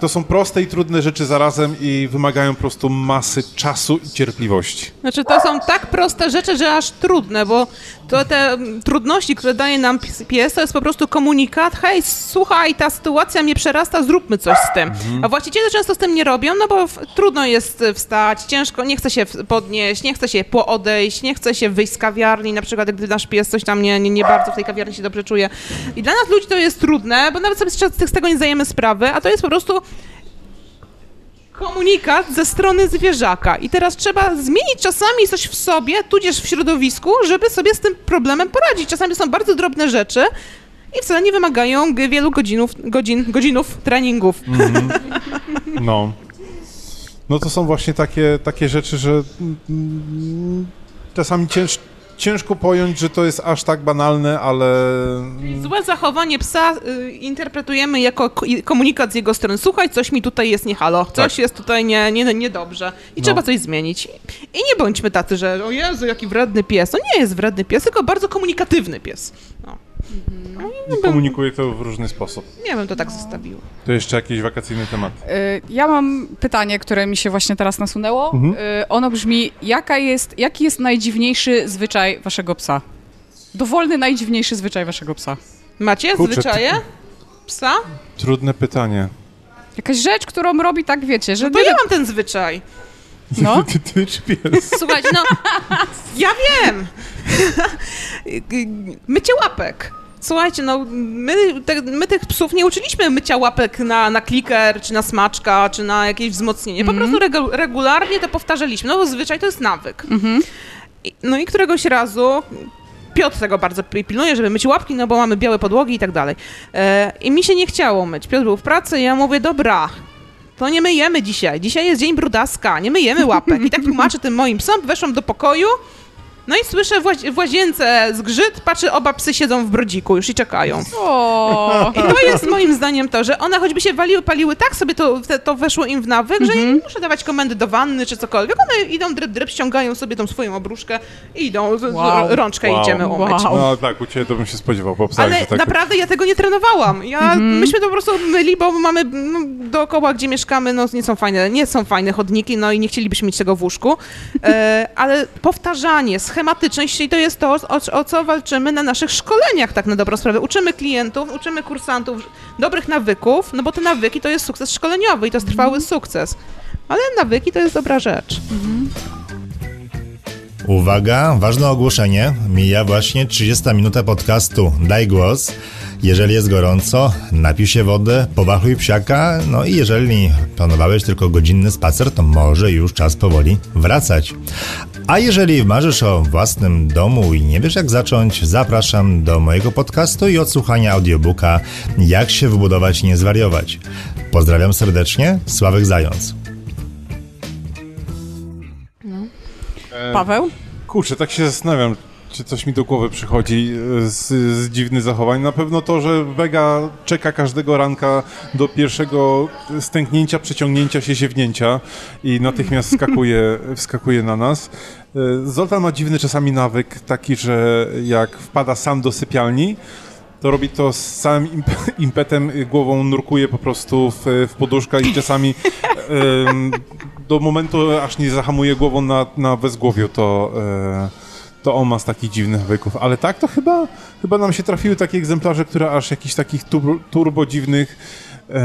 to są proste i trudne rzeczy zarazem i wymagają po prostu masy czasu i cierpliwości. Znaczy, to są tak proste rzeczy, że aż trudne, bo to te mm, trudności, które daje nam pies, to jest po prostu komunikat, hej, słuchaj, ta sytuacja mnie przerasta, zróbmy coś z tym. A właściciele często z tym nie robią, no bo trudno jest y, wstać, ciężko, nie chce się podnieść, nie chce się poodejść, nie chce się wyjść z kawiarni, na przykład gdy nasz pies coś tam nie, nie, nie bardzo w tej kawiarni się dobrze czuje. I dla nas ludzi to jest trudne, bo nawet sobie z tego nie zdajemy sprawy, a to jest po prostu komunikat ze strony zwierzaka. I teraz trzeba zmienić czasami coś w sobie, tudzież w środowisku, żeby sobie z tym problemem poradzić. Czasami są bardzo drobne rzeczy i wcale nie wymagają wielu godzinów, godzin, godzinów treningów. No. No to są właśnie takie, takie rzeczy, że mm, czasami cięż, ciężko pojąć, że to jest aż tak banalne, ale Złe zachowanie psa y, interpretujemy jako komunikat z jego strony. Słuchaj, coś mi tutaj jest nie halo, coś Tak. jest tutaj nie, nie, niedobrze i No. trzeba coś zmienić. I nie bądźmy tacy, że o Jezu, jaki wredny pies. To nie jest wredny pies, tylko bardzo komunikatywny pies. No. I komunikuje to w różny sposób. Nie bym to tak zostawiła. To jeszcze jakiś wakacyjny temat. Y, Ja mam pytanie, które mi się właśnie teraz nasunęło. Mhm. Y, Ono brzmi, jaka jest, jaki jest najdziwniejszy zwyczaj waszego psa? Dowolny najdziwniejszy zwyczaj waszego psa. Macie Kurczę, zwyczaje psa? Trudne pytanie. Jakaś rzecz, którą robi tak, wiecie, że... To ja mam ten zwyczaj. No, Ty, ty czy pies? Słuchajcie, no, ja wiem. Mycie łapek. Słuchajcie, no, my, te, my tych psów nie uczyliśmy mycia łapek na, na kliker, czy na smaczka, czy na jakieś wzmocnienie. Po prostu regu, regularnie to powtarzaliśmy. No bo zwyczaj to jest nawyk. I, no i któregoś razu Piotr tego bardzo pi- pilnuje, żeby myć łapki, no bo mamy białe podłogi i tak dalej. E, I mi się nie chciało myć. Piotr był w pracy i ja mówię, dobra, to nie myjemy dzisiaj. Dzisiaj jest dzień brudaska, nie myjemy łapek. I tak tłumaczę tym moim psom, weszłam do pokoju, no i słyszę w, łazi- w łazience zgrzyt, patrzę, oba psy siedzą w brodziku już i czekają. O, I to jest moim zdaniem to, że one choćby się waliły, paliły, tak sobie to, te- to weszło im w nawyk, że Mhm. nie muszę dawać komendy do wanny czy cokolwiek. One idą dryp, dryp, ściągają sobie tą swoją obruszkę i idą, z, z, Wow. rączkę Wow. idziemy umyć. Wow. No tak, u ciebie to bym się spodziewał po psach, Ale że tak... naprawdę ja tego nie trenowałam. Ja, Mhm. Myśmy to po prostu myli, bo mamy no, dookoła, gdzie mieszkamy, no nie są fajne, nie są fajne chodniki, no i nie chcielibyśmy mieć tego w łóżku. E, ale powtarzanie, schematyczność i to jest to, o, o co walczymy na naszych szkoleniach, tak na dobrą sprawę. Uczymy klientów, uczymy kursantów dobrych nawyków, no bo te nawyki to jest sukces szkoleniowy i to jest trwały sukces. Ale nawyki to jest dobra rzecz. Uwaga, ważne ogłoszenie. Mija właśnie 30 minuta podcastu Daj głos. Jeżeli jest gorąco, napij się wodę, powachluj psiaka, no i jeżeli planowałeś tylko godzinny spacer, to może już czas powoli wracać. A jeżeli marzysz o własnym domu i nie wiesz jak zacząć, zapraszam do mojego podcastu i odsłuchania audiobooka Jak się wybudować i nie zwariować. Pozdrawiam serdecznie, Sławek Zając. E, Paweł? Kurczę, tak się zastanawiam, czy coś mi do głowy przychodzi e, z, z dziwnych zachowań. Na pewno to, że Vega czeka każdego ranka do pierwszego stęknięcia, przeciągnięcia się, ziewnięcia i natychmiast wskakuje, wskakuje na nas. E, Zoltan ma dziwny czasami nawyk taki, że jak wpada sam do sypialni, to robi to z całym imp- impetem, głową nurkuje po prostu w, w poduszkę i czasami do momentu, aż nie zahamuje głową na, na wezgłowiu, to, e, to on ma z takich dziwnych nawyków. Ale tak, to chyba, chyba nam się trafiły takie egzemplarze, które aż jakichś takich turbo, turbo dziwnych e,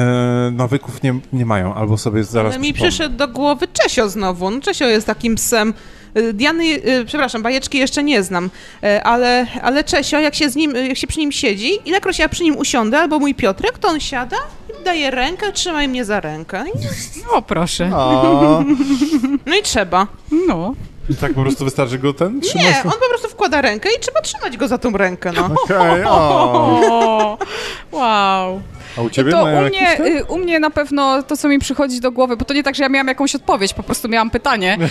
nawyków nie, nie mają, albo sobie zaraz Ale mi przypomnę. przyszedł do głowy Czesio znowu. No, Czesio jest takim psem. y, Diany, y, przepraszam, bajeczki jeszcze nie znam, y, ale, ale Czesio, jak się, z nim, jak się przy nim siedzi, ilekroć ja przy nim usiądę, albo mój Piotrek, to on siada i daje rękę, trzymaj mnie za rękę. I- O, proszę. A, No i trzeba. No. I tak po prostu wystarczy go ten trzymać? Nie, on po prostu wkłada rękę i trzeba trzymać go za tą rękę, no. Okej, o. O, wow. A u ciebie To u mnie, y, u mnie na pewno to, co mi przychodzi do głowy, bo to nie tak, że ja miałam jakąś odpowiedź, po prostu miałam pytanie.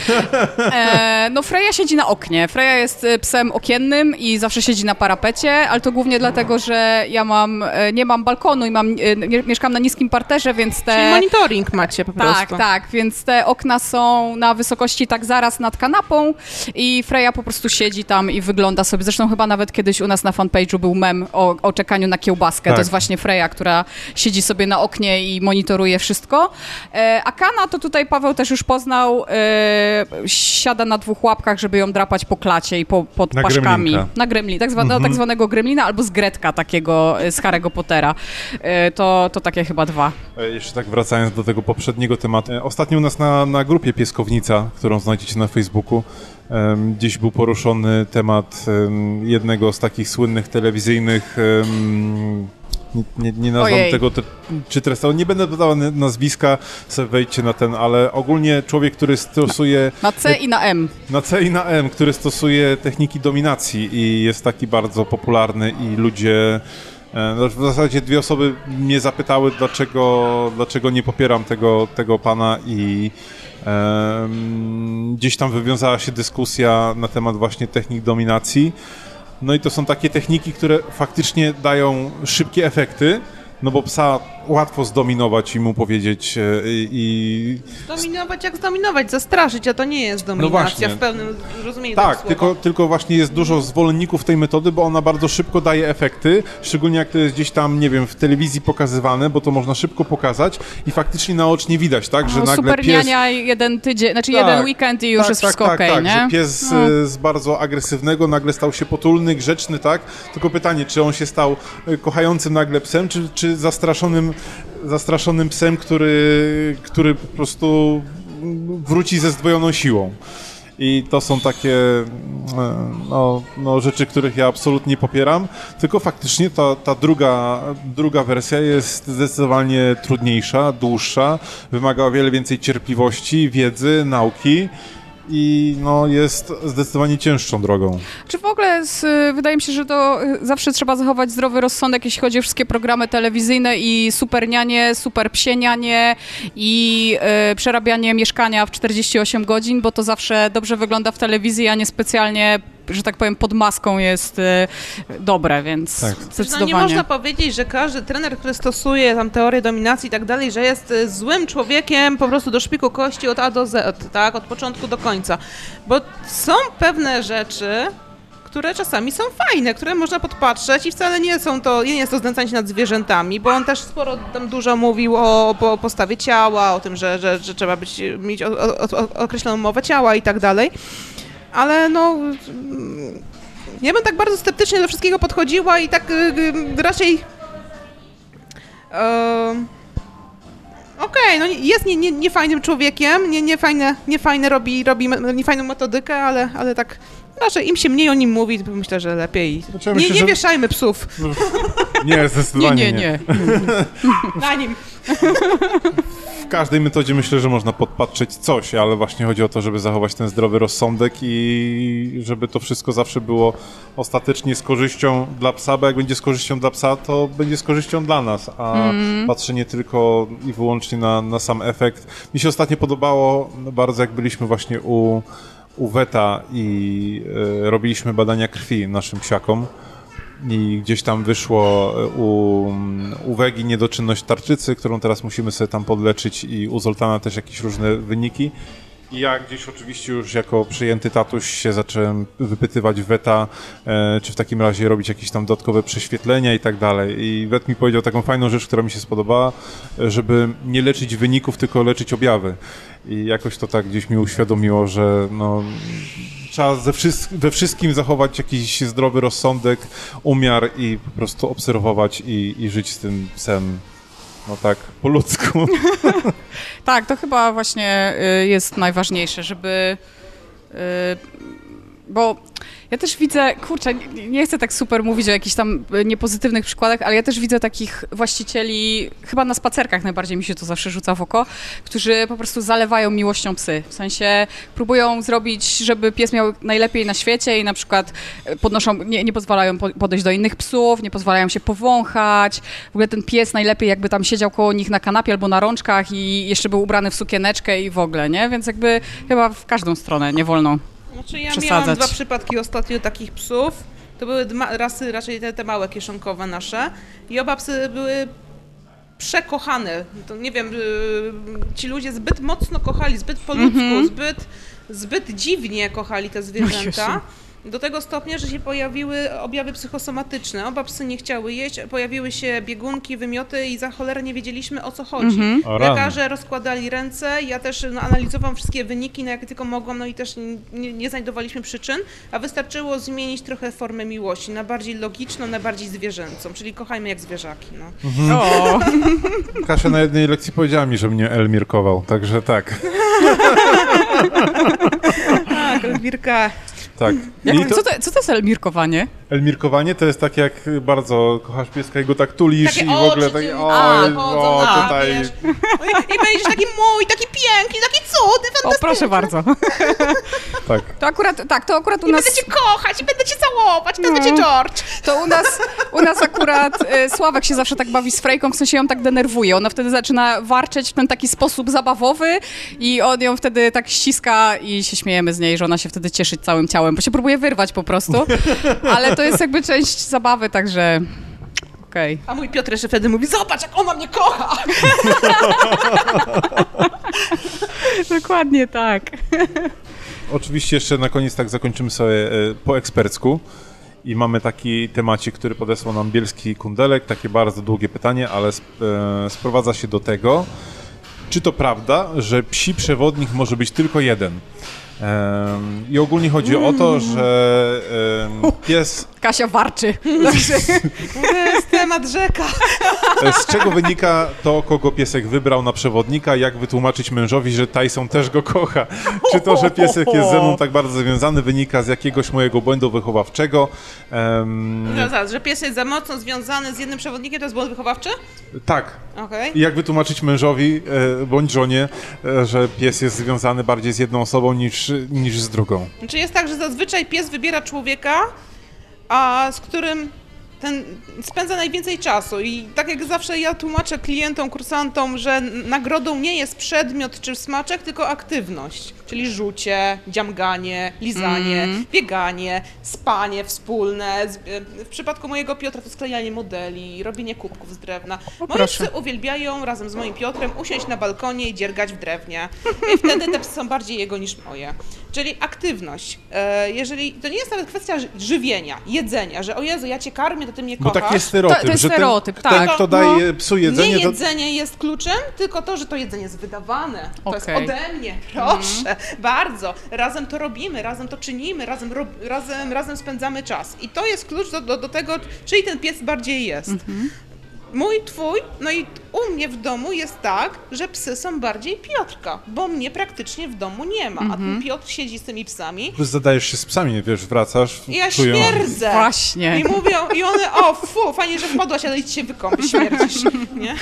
E, no Freja siedzi na oknie. Freja jest y, psem okiennym i zawsze siedzi na parapecie, ale to głównie dlatego, że ja mam, e, nie mam balkonu i mam, nie- mieszkam na niskim parterze, więc te... Czyli monitoring macie po Tak, prostu. tak, więc te okna są na wysokości tak zaraz nad kanapą i Freja po prostu siedzi tam i wygląda sobie. Zresztą chyba nawet kiedyś u nas na fanpage'u był mem o, o czekaniu na kiełbaskę. Tak. To jest właśnie Freja, która siedzi sobie na oknie i monitoruje wszystko. E, a Kana to tutaj Paweł też już poznał, e, siada na dwóch łapkach, żeby ją drapać po klacie i po, pod Na paszkami. gremlinka. Na gremlin, tak, Mhm. tak zwanego gremlina albo z Gretka takiego e, z Harry'ego Pottera. E, to, to takie chyba dwa. Jeszcze tak wracając do tego poprzedniego tematu. Ostatnio u nas na, na grupie Pieskownica, którą znajdziecie na Facebooku, em, gdzieś był poruszony temat em, jednego z takich słynnych telewizyjnych. nie, nie, nie nazwam Ojej. tego, te, czy tresto, nie będę dodawał na- nazwiska, sobie wejdźcie na ten, ale ogólnie człowiek, który stosuje Na C i na M. na C i na M, który stosuje techniki dominacji i jest taki bardzo popularny i ludzie... e, no, W zasadzie dwie osoby mnie zapytały, dlaczego, dlaczego nie popieram tego, tego pana i gdzieś tam wywiązała się dyskusja na temat właśnie technik dominacji. No i to są takie techniki, które faktycznie dają szybkie efekty, no bo psa łatwo zdominować i mu powiedzieć e, i, i Dominować jak zdominować, zastraszyć, a to nie jest dominacja właśnie. w pełnym rozumieniu Tak, tylko, tylko właśnie jest dużo zwolenników tej metody, bo ona bardzo szybko daje efekty, szczególnie jak to jest gdzieś tam, nie wiem, w telewizji pokazywane, bo to można szybko pokazać i faktycznie naocznie widać, tak, że No, nagle super pies... jeden tydzień, znaczy Tak, jeden weekend i już tak, jest tak, wszystko tak, okej, tak, nie? że pies No. e, z bardzo agresywnego nagle stał się potulny, grzeczny, tak? Tylko pytanie, czy on się stał e, kochającym nagle psem, czy, czy zastraszonym, zastraszonym psem, który, który po prostu wróci ze zdwojoną siłą. I to są takie e, no, no, rzeczy, których ja absolutnie popieram, tylko faktycznie ta, ta druga, druga wersja jest zdecydowanie trudniejsza, dłuższa, wymaga o wiele więcej cierpliwości, wiedzy, nauki. I no, jest zdecydowanie cięższą drogą. Czy w ogóle z, wydaje mi się, że to y, zawsze trzeba zachować zdrowy rozsądek, jeśli chodzi o wszystkie programy telewizyjne i supernianie, super psienianie i y, przerabianie mieszkania w 48 godzin, bo to zawsze dobrze wygląda w telewizji, a nie specjalnie że tak powiem, pod maską jest y, dobre, więc Tak. zdecydowanie. No nie można powiedzieć, że każdy trener, który stosuje tam teorię dominacji i tak dalej, że jest y, złym człowiekiem po prostu do szpiku kości od A do Z, tak, od początku do końca. Bo są pewne rzeczy, które czasami są fajne, które można podpatrzeć i wcale nie są to, nie jest to znęcanie się nad zwierzętami, bo on też sporo tam dużo mówił o, o postawie ciała, o tym, że, że, że trzeba być, mieć o, o, określoną mowę ciała i tak dalej. Ale no, ja bym tak bardzo sceptycznie do wszystkiego podchodziła i tak y, y, raczej. em, Okej, no jest nie, nie, niefajnym człowiekiem, nie, niefajne, robi, robi niefajną metodykę, ale, ale tak raczej im się mniej o nim mówi, to myślę, że lepiej. Znaczy, nie, myślę, nie że- wieszajmy psów Nie, Nie, zdecydowanie nie, nie. na nim. W każdej metodzie myślę, że można podpatrzeć coś, ale właśnie chodzi o to, żeby zachować ten zdrowy rozsądek i żeby to wszystko zawsze było ostatecznie z korzyścią dla psa, bo jak będzie z korzyścią dla psa, to będzie z korzyścią dla nas, a patrzenie tylko i wyłącznie na, na sam efekt. Mi się ostatnio podobało bardzo, jak byliśmy właśnie u, u Weta i e, robiliśmy badania krwi naszym psiakom i gdzieś tam wyszło e, u, u Wegi niedoczynność tarczycy, którą teraz musimy sobie tam podleczyć i u Zoltana też jakieś różne wyniki. I ja gdzieś oczywiście już jako przyjęty tatuś się zacząłem wypytywać Weta, e, czy w takim razie robić jakieś tam dodatkowe prześwietlenia i tak dalej. I Wet mi powiedział taką fajną rzecz, która mi się spodobała, e, żeby nie leczyć wyników, tylko leczyć objawy. I jakoś to tak gdzieś mi uświadomiło, że no, trzeba ze we wszystkim zachować jakiś zdrowy rozsądek, umiar i po prostu obserwować i, i żyć z tym psem, no tak, po ludzku. Tak, to chyba właśnie y, jest najważniejsze, żeby. Bo ja też widzę, kurczę, nie- nie chcę tak super mówić o jakichś tam y, niepozytywnych przykładach, ale ja też widzę takich właścicieli, chyba na spacerkach najbardziej mi się to zawsze rzuca w oko, którzy po prostu zalewają miłością psy. W sensie próbują zrobić, żeby pies miał najlepiej na świecie i na przykład y, podnoszą, nie, nie pozwalają po- podejść do innych psów, nie pozwalają się powąchać. W ogóle ten pies najlepiej jakby tam siedział koło nich na kanapie albo na rączkach i jeszcze był ubrany w sukieneczkę i w ogóle, nie? Więc jakby chyba w każdą stronę nie wolno. Znaczy ja Przesadzać. miałam dwa przypadki ostatnio takich psów. To były rasy raczej te, te małe kieszonkowe nasze. I oba psy były przekochane. To nie wiem, y, ci ludzie zbyt mocno kochali, zbyt po ludzku, Mhm. zbyt, zbyt dziwnie kochali te zwierzęta. Do tego stopnia, że się pojawiły objawy psychosomatyczne. Oba psy nie chciały jeść, pojawiły się biegunki, wymioty i za cholerę nie wiedzieliśmy o co chodzi. O rany. Lekarze rozkładali ręce, ja też no, analizowałam wszystkie wyniki, na jakie tylko mogłam, no i też nie, nie znajdowaliśmy przyczyn, a wystarczyło zmienić trochę formę miłości na bardziej logiczną, na bardziej zwierzęcą, czyli kochajmy jak zwierzaki. No. O, Kasia na jednej lekcji powiedziała mi, że mnie elmirkował, także tak, Tak, Elwirka. Tak. jak, to co, to, co to jest elmirkowanie? Elmirkowanie to jest tak, jak bardzo kochasz pieska i go tak tulisz Takie i w ogóle tak, o, a, tutaj... wiesz. I będziesz taki mój, taki piękny, taki cudny, O, fantastyczny. proszę bardzo. Tak. To akurat, tak, to akurat u I nas... będę cię kochać, i będę cię całować, to No. będzie George. To u nas, u nas akurat y, Sławek się zawsze tak bawi z Frejką, w sensie ją tak denerwuje. Ona wtedy zaczyna warczeć w ten taki sposób zabawowy i on ją wtedy tak ściska i się śmiejemy z niej, że ona się wtedy cieszy całym ciałem, bo się próbuje wyrwać po prostu. Ale to jest jakby część zabawy, także okej. A mój Piotr jeszcze wtedy mówi, zobacz jak ona mnie kocha. Dokładnie tak. Oczywiście jeszcze na koniec tak zakończymy sobie e, po ekspercku i mamy taki temacik, który podesłał nam Bielski Kundelek, takie bardzo długie pytanie, ale sp e, sprowadza się do tego, czy to prawda, że psi przewodnik może być tylko jeden? Em, I ogólnie chodzi o to, że em, pies, Kasia warczy. To jest temat rzeka. z czego wynika to, kogo piesek wybrał na przewodnika, jak wytłumaczyć mężowi, że Tyson też go kocha? Czy to, że piesek jest ze mną tak bardzo związany, wynika z jakiegoś mojego błędu wychowawczego? Em, No zaraz, że pies jest za mocno związany z jednym przewodnikiem, to jest błąd wychowawczy? tak, Okej. I jak wytłumaczyć mężowi e, bądź żonie, e, że pies jest związany bardziej z jedną osobą niż niż z drugą. Znaczy jest tak, że zazwyczaj pies wybiera człowieka, a z którym ten spędza najwięcej czasu i tak jak zawsze ja tłumaczę klientom, kursantom, że nagrodą nie jest przedmiot czy smaczek, tylko aktywność, czyli rzucie, dziamganie, lizanie, bieganie, spanie wspólne. Z- W przypadku mojego Piotra to sklejanie modeli, robienie kubków z drewna. Moi proszę. psy uwielbiają razem z moim Piotrem usiąść na balkonie i dziergać w drewnie. I wtedy te psy są bardziej jego niż moje. Czyli aktywność. E, Jeżeli to nie jest nawet kwestia ży- żywienia, jedzenia, że o Jezu, ja cię karmię, to ty mnie Bo kochasz. taki jest stereotyp, To- to jest że ten, stereotyp, ten, tak. kto No. daje psu jedzenie, nie to... jedzenie jest kluczem, tylko to, że to jedzenie jest wydawane. To jest ode mnie, proszę, bardzo. Razem to robimy, razem to czynimy, razem, rob, razem, razem spędzamy czas. I to jest klucz do, do, do tego, czyli ten pies bardziej jest. Mój, twój, no i u mnie w domu jest tak, że psy są bardziej Piotrka, bo mnie praktycznie w domu nie ma, a ten Piotr siedzi z tymi psami Plus zadajesz się z psami, wiesz, wracasz, i ja czują... śmierdzę. Właśnie. I mówią, i one, o fu, fajnie, że wpadłaś, ale idź się wykąpić, śmierdzisz, nie?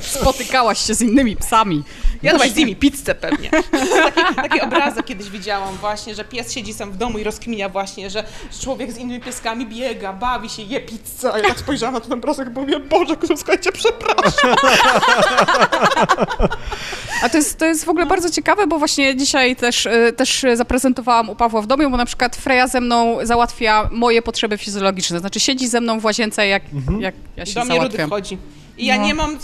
Spotykałaś się z innymi psami. Jadłaś z nimi pizzę pewnie. Taki, taki obrazek kiedyś widziałam właśnie, że pies siedzi sam w domu i rozkminia właśnie, że człowiek z innymi pieskami biega, bawi się, je pizzę. A ja tak spojrzałam na ten obrazek i mówię, Boże, słuchajcie, przepraszam. A to jest, to jest w ogóle bardzo ciekawe, bo właśnie dzisiaj też, y, też zaprezentowałam u Pawła w domu, bo na przykład Freja ze mną załatwia moje potrzeby fizjologiczne. Znaczy siedzi ze mną w łazience, jak, jak ja się Do mnie Rudy załatwiam. wchodzi. I ja No. nie mam,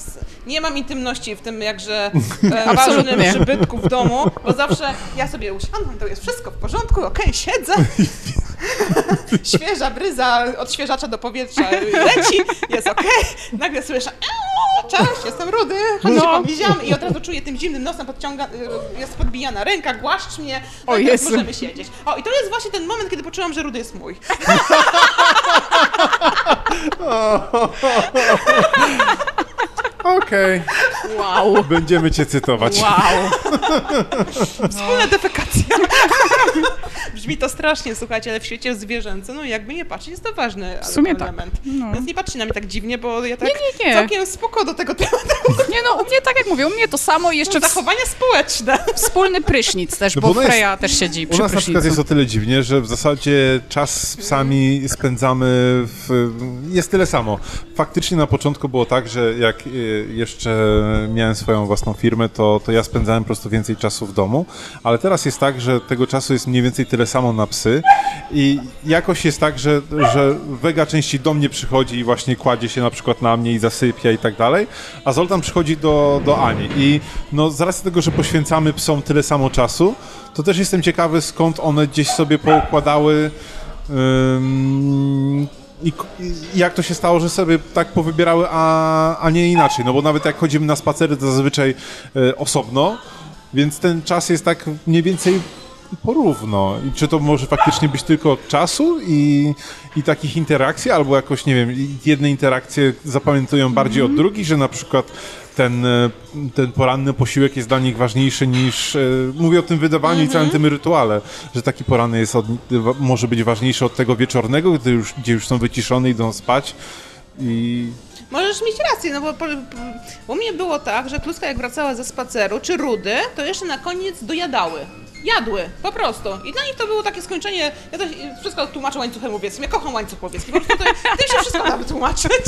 nie mam intymności w tym jakże e, ważnym przybytku w domu, bo zawsze ja sobie usiadam, to jest wszystko w porządku, okej, siedzę. Świeża bryza odświeżacza do powietrza leci, jest okej. Nagle słyszę, "Eee, cześć, jestem Rudy, chodź No. się podliziamy i od razu czuję tym zimnym nosem podciąga, y, jest podbijana ręka, głaszcz mnie, O Jezu. możemy siedzieć. O, i to jest właśnie ten moment, kiedy poczułam, że Rudy jest mój. oh. Okej, Wow. będziemy cię cytować. Wow. Wspólna defekacja. Brzmi to strasznie, słuchajcie, ale w świecie zwierzęcym, no jakby nie patrzeć, jest to ważny W sumie tak. element. No. Więc nie patrzcie na mnie tak dziwnie, bo ja tak Nie, nie, nie. całkiem spoko do tego tematu. Nie no, u mnie tak jak mówię, u mnie to samo i jeszcze w, Zachowania społeczne. wspólny prysznic też, No bo, bo ono jest- Freja też siedzi U przy nas na przykład prysznicu. jest o tyle dziwnie, że w zasadzie czas z psami spędzamy w... jest tyle samo. Faktycznie na początku było tak, że jak y, jeszcze miałem swoją własną firmę, to, to ja spędzałem po prostu więcej czasu w domu, ale teraz jest tak, że tego czasu jest mniej więcej tyle samo na psy. I jakoś jest tak, że, że Wega częściej do mnie przychodzi i właśnie kładzie się na przykład na mnie i zasypia i tak dalej, a Zoltan przychodzi do, do Ani. I no z racji tego, że poświęcamy psom tyle samo czasu, to też jestem ciekawy skąd one gdzieś sobie poukładały i, i jak to się stało, że sobie tak powybierały, a, a nie inaczej. No bo nawet jak chodzimy na spacery, to zazwyczaj e, osobno, więc ten czas jest tak mniej więcej porówno. I czy to może faktycznie być tylko czasu i, i takich interakcji, albo jakoś, nie wiem, jedne interakcje zapamiętują bardziej od drugich, że na przykład ten, e, ten poranny posiłek jest dla nich ważniejszy niż, e, mówię o tym wydawaniu i całym tym rytuale, że taki poranny jest od, może być ważniejszy od tego wieczornego, gdy już, gdzie już są wyciszone, idą spać i Możesz mieć rację, no bo po, po, u mnie było tak, że Kluska jak wracała ze spaceru, czy Rudy, to jeszcze na koniec dojadały. Jadły, po prostu. I dla nich to było takie skończenie, ja to wszystko tłumaczę łańcuchem łowieckim, ja kocham łańcuch łowiecki, po prostu to, tym się wszystko da wytłumaczyć.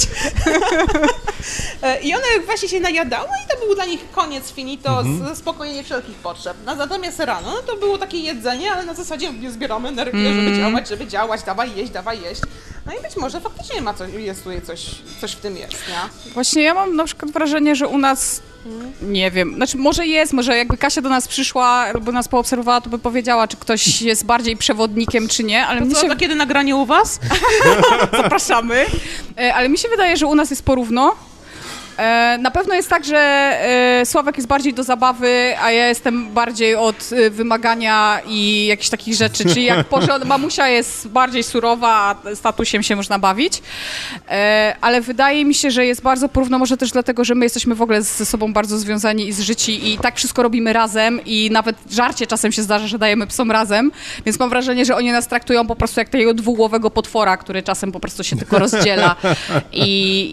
I one właśnie się najadały i to był dla nich koniec finito, zaspokojenie wszelkich potrzeb. No, natomiast rano, no to było takie jedzenie, ale na zasadzie nie zbieramy energię, żeby działać, żeby działać, dawaj jeść, dawaj jeść. No i być może faktycznie ma coś, jest tutaj coś, coś w tym jest, nie? Właśnie ja mam na przykład wrażenie, że u nas nie wiem, znaczy może jest, może jakby Kasia do nas przyszła albo nas poobserwowała, to by powiedziała, czy ktoś jest bardziej przewodnikiem, czy nie, ale To co, się to kiedy nagranie u was? zapraszamy. E, Ale mi się wydaje, że u nas jest porówno. E, Na pewno jest tak, że e, Sławek jest bardziej do zabawy, a ja jestem bardziej od e, wymagania i jakichś takich rzeczy. Czyli jak porząd, mamusia jest bardziej surowa, a statusiem się można bawić. Ale wydaje mi się, że jest bardzo porówno, może też dlatego, że my jesteśmy w ogóle ze sobą bardzo związani i zżyci i tak wszystko robimy razem i nawet żarcie czasem się zdarza, że dajemy psom razem, więc mam wrażenie, że oni nas traktują po prostu jak takiego dwugłowego potwora, który czasem po prostu się tylko rozdziela i,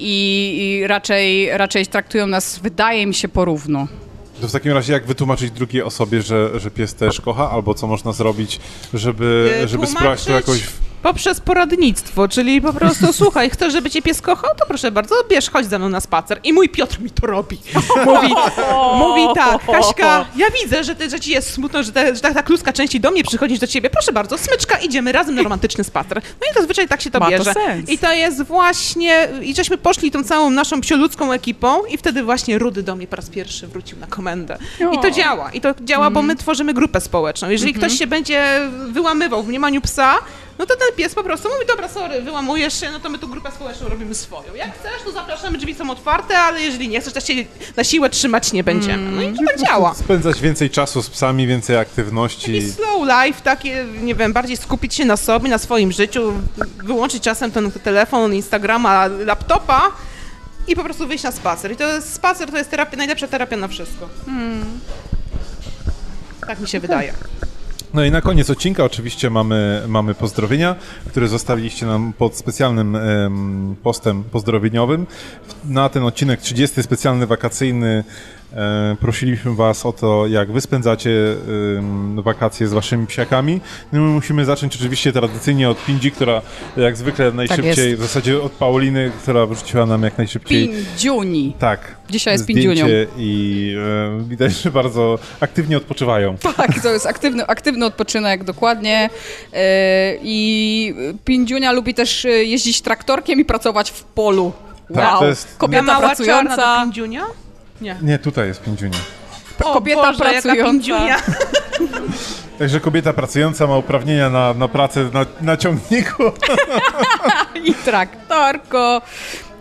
i, i raczej, raczej traktują nas, wydaje mi się, porówno. To w takim razie jak wytłumaczyć drugiej osobie, że, że pies też kocha, albo co można zrobić, żeby, E, żeby spróbować to jakoś... Poprzez poradnictwo, czyli po prostu słuchaj, chcesz, żeby cię pies kochał, to proszę bardzo, bierz, chodź ze mną na spacer. I mój Piotr mi to robi. Mówi, mówi tak, Kaśka, ja widzę, że, ty, że ci jest smutno, że, te, że ta, ta kluska częściej do mnie przychodzisz do ciebie. Proszę bardzo, smyczka, idziemy razem na romantyczny spacer. No i zazwyczaj tak się to Ma to bierze. sens. I to jest właśnie, i żeśmy poszli tą całą naszą psioludzką ekipą i wtedy właśnie Rudy do mnie po raz pierwszy wrócił na komendę. I to O. działa. I to działa, bo my tworzymy grupę społeczną. Jeżeli ktoś się będzie wyłamywał w mniemaniu psa, no to ten pies po prostu mówi, dobra, sorry, wyłamujesz się, no to my tu grupę społeczną robimy swoją. Jak chcesz, to zapraszamy, drzwi są otwarte, ale jeżeli nie chcesz, to się na siłę trzymać nie będziemy. No i to tak działa. Spędzać więcej czasu z psami, więcej Taki aktywności. slow life, takie, nie wiem, bardziej skupić się na sobie, na swoim życiu, wyłączyć czasem ten telefon, Instagrama, laptopa i po prostu wyjść na spacer. I to jest, spacer to jest terapia, najlepsza terapia na wszystko. Tak mi się wydaje. No i na koniec odcinka oczywiście mamy, mamy pozdrowienia, które zostawiliście nam pod specjalnym em, postem pozdrowieniowym. Na ten odcinek 30 specjalny wakacyjny prosiliśmy Was o to, jak Wy spędzacie wakacje z Waszymi psiakami. No my musimy zacząć oczywiście tradycyjnie od Pindzi, która jak zwykle najszybciej, w zasadzie od Pauliny, która wrzuciła nam jak najszybciej Pindziuni. tak. Dzisiaj jest zdjęcie pindziunią. I e, widać, że bardzo aktywnie odpoczywają. Tak, to jest aktywny, aktywny odpoczynek, dokładnie. Yy, I Pindziunia lubi też yy, jeździć traktorkiem i pracować w polu. Wow, Tak, to jest- kobieta Ta mała czarna do pracująca. pindziunia? Nie. Nie, tutaj jest Pindziunia. O Kobieta Boże, pracująca. Także kobieta pracująca ma uprawnienia na, na pracę na, na ciągniku. i traktorko.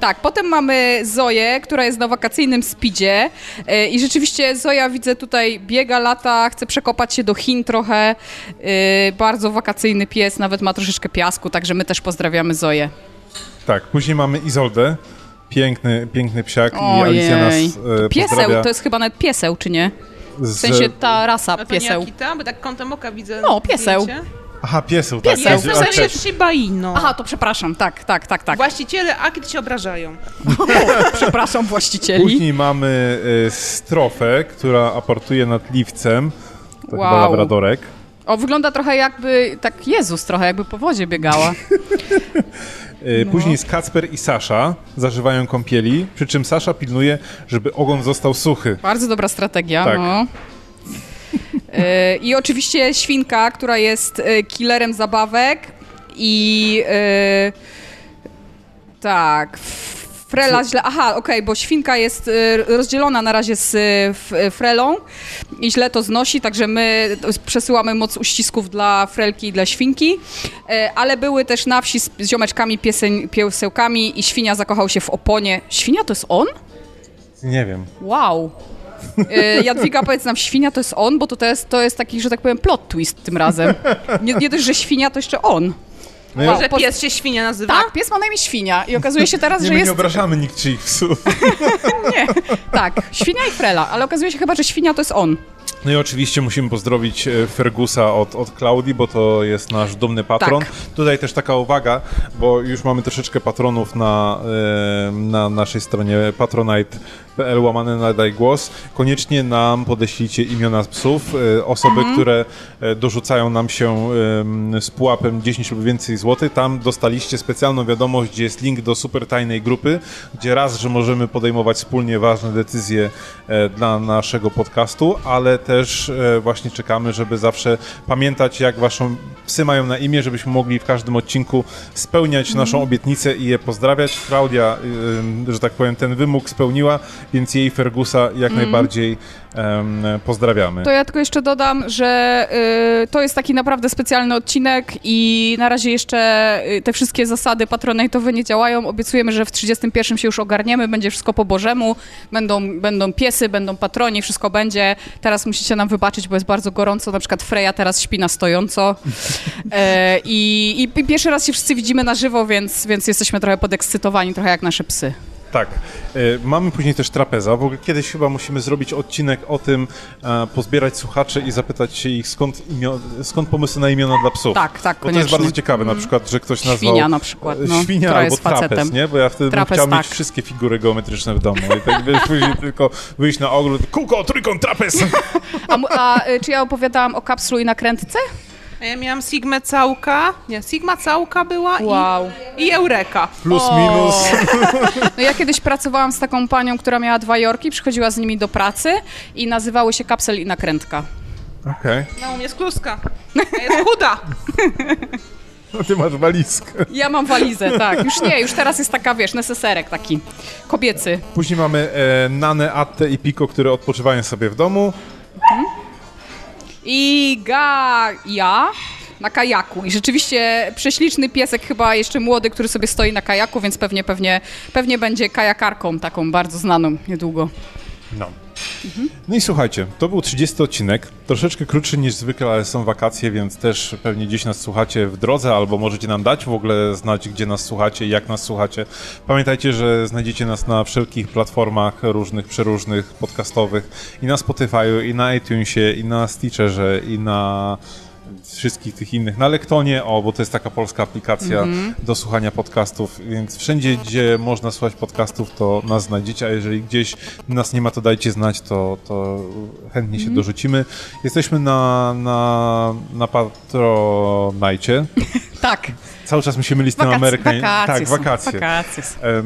Tak, potem mamy Zoję, która jest na wakacyjnym speedzie yy, i rzeczywiście Zoja widzę tutaj biega lata, chce przekopać się do Chin trochę. Yy, bardzo wakacyjny pies, nawet ma troszeczkę piasku, także my też pozdrawiamy Zoję. Tak, później mamy Izoldę. Piękny, piękny psiak i Alicja nas Ojej. e, Pieseł, pozdrawia. to jest chyba nawet pieseł, czy nie? z- W sensie ta rasa A to nie pieseł. Akita, bo tak kątem oka widzę No, pieseł. zdjęcie. Aha, pieseł, tak. Pieseł. Sobie cześć. Shiba Inu. Aha, to przepraszam, tak, tak, tak, tak. Właściciele Akit się obrażają. Przepraszam właścicieli. Później mamy e, strofę, która aportuje nad liwcem. To chyba Wow. labradorek. O, wygląda trochę jakby, tak Jezus trochę jakby po wodzie biegała. E, No. Później jest Kacper i Sasza zażywają kąpieli, przy czym Sasza pilnuje, żeby ogon został suchy. Bardzo dobra strategia, Tak. no. E, I oczywiście świnka, która jest e, killerem zabawek i tak, Frela źle, aha, okej, bo świnka jest e, rozdzielona na razie z e, f- Frelą i źle to znosi, także my przesyłamy moc uścisków dla Frelki i dla świnki, ale były też na wsi z, ziomeczkami, pieseń, piesełkami i świnia zakochał się w oponie. Świnia to jest on? Nie wiem. Wow. Jadwiga, powiedz nam, świnia to jest on, bo to, to, jest, to jest taki, że tak powiem, plot twist tym razem. Nie, nie dość, że świnia, to jeszcze on. No Wow. Że po- pies się świnia nazywa? Tak, pies ma na imię świnia i okazuje się teraz, Nie, że my nie jest... obrażamy nikt czyich psów. Nie, tak, świnia i frela, ale okazuje się chyba, że świnia to jest on. No i oczywiście musimy pozdrowić e, Fergusa od, od Klaudii, bo to jest nasz dumny patron. Tak. Tutaj też taka uwaga, bo już mamy troszeczkę patronów na, e, na naszej stronie patronite.pl łamane na daj głos. Koniecznie nam podeślijcie imiona psów, e, osoby, Mhm. które e, dorzucają nam się z pułapem 10 lub więcej złotych. Tam dostaliście specjalną wiadomość, gdzie jest link do super tajnej grupy, gdzie raz, że możemy podejmować wspólnie ważne decyzje e, dla naszego podcastu, ale też właśnie czekamy, żeby zawsze pamiętać, jak waszą psy mają na imię, żebyśmy mogli w każdym odcinku spełniać naszą obietnicę i je pozdrawiać. Klaudia, że tak powiem, ten wymóg spełniła, więc jej Fergusa jak najbardziej em, pozdrawiamy. To ja tylko jeszcze dodam, że y, to jest taki naprawdę specjalny odcinek i na razie jeszcze y, te wszystkie zasady patronatowe nie działają. Obiecujemy, że w 31 się już ogarniemy, będzie wszystko po Bożemu, będą, będą piesy, będą patroni, wszystko będzie. Teraz musicie nam wybaczyć, bo jest bardzo gorąco, na przykład Freja teraz śpi na stojąco e, i, i pierwszy raz się wszyscy widzimy na żywo, więc, więc jesteśmy trochę podekscytowani, trochę jak nasze psy. Tak. E, mamy później też trapeza. W ogóle kiedyś chyba musimy zrobić odcinek o tym, e, pozbierać słuchaczy i zapytać się ich, skąd, imio- skąd pomysły na imiona dla psów. Tak, tak, Bo to jest bardzo ciekawe, na przykład, że ktoś nazwał... Świnia na przykład, no, e, Świnia która albo jest facetem. trapez, nie? Bo ja wtedy bym Trapez, chciał mieć tak. wszystkie figury geometryczne w domu. I tak wiesz, później tylko wyjść na ogród, kółko, trójkąt, trapez! A, a y, czy ja opowiadałam o kapslu i nakrętce? A ja miałam Sigmę Całka, nie, Sigma Całka była Wow. i, i Eureka. Plus, O. minus. No ja kiedyś pracowałam z taką panią, która miała dwa jorki, przychodziła z nimi do pracy i nazywały się kapsel i nakrętka. Okej. No u mnie jest kluska. A jest chuda. No ty masz walizkę. Ja mam walizę, tak. Już nie, już teraz jest taka, wiesz, neseserek taki kobiecy. Później mamy e, Nanę, Attę i Piko, które odpoczywają sobie w domu. I Gaja na kajaku. I rzeczywiście prześliczny piesek, chyba jeszcze młody, który sobie stoi na kajaku, więc pewnie, pewnie, pewnie będzie kajakarką taką bardzo znaną niedługo. No. No i słuchajcie, to był 30 odcinek, troszeczkę krótszy niż zwykle, ale są wakacje, więc też pewnie gdzieś nas słuchacie w drodze, albo możecie nam dać w ogóle znać, gdzie nas słuchacie i jak nas słuchacie. Pamiętajcie, że znajdziecie nas na wszelkich platformach różnych, przeróżnych, podcastowych i na Spotify'u, i na iTunesie, i na Stitcherze, i na wszystkich tych innych, na Lektonie, o, bo to jest taka polska aplikacja do słuchania podcastów, więc wszędzie, gdzie można słuchać podcastów, to nas znajdziecie, a jeżeli gdzieś nas nie ma, to dajcie znać, to, to chętnie się dorzucimy. Jesteśmy na, na, na Patronite. Tak, Cały czas mi się myli z tym Amerykanin. wakacje Tak, są, wakacje. wakacje e,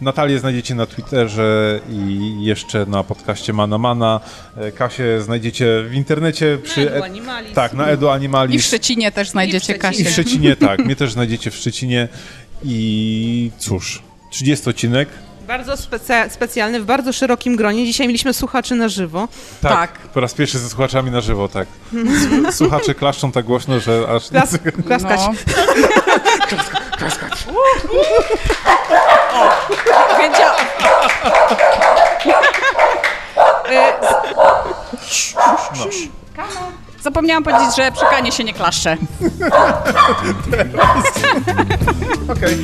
Natalię znajdziecie na Twitterze i jeszcze na podcaście Mana Mana. E, Kasię znajdziecie w internecie przy... Edu Animalis. Tak, na Edu I w Animalis. Szczecinie też znajdziecie I Szczecinie. I w Kasię. Szczecinie, tak. Mnie też znajdziecie w Szczecinie. I cóż, 30 odcinek. Bardzo specja- specjalny, w bardzo szerokim gronie. Dzisiaj mieliśmy słuchaczy na żywo. Tak, Tak. Po raz pierwszy ze słuchaczami na żywo, tak. S- Słuchacze klaszczą tak głośno, że aż... Klas- klaskać. No. O, wiedzia... Y, Zapomniałam powiedzieć, że przy się nie klaszcze. Okej.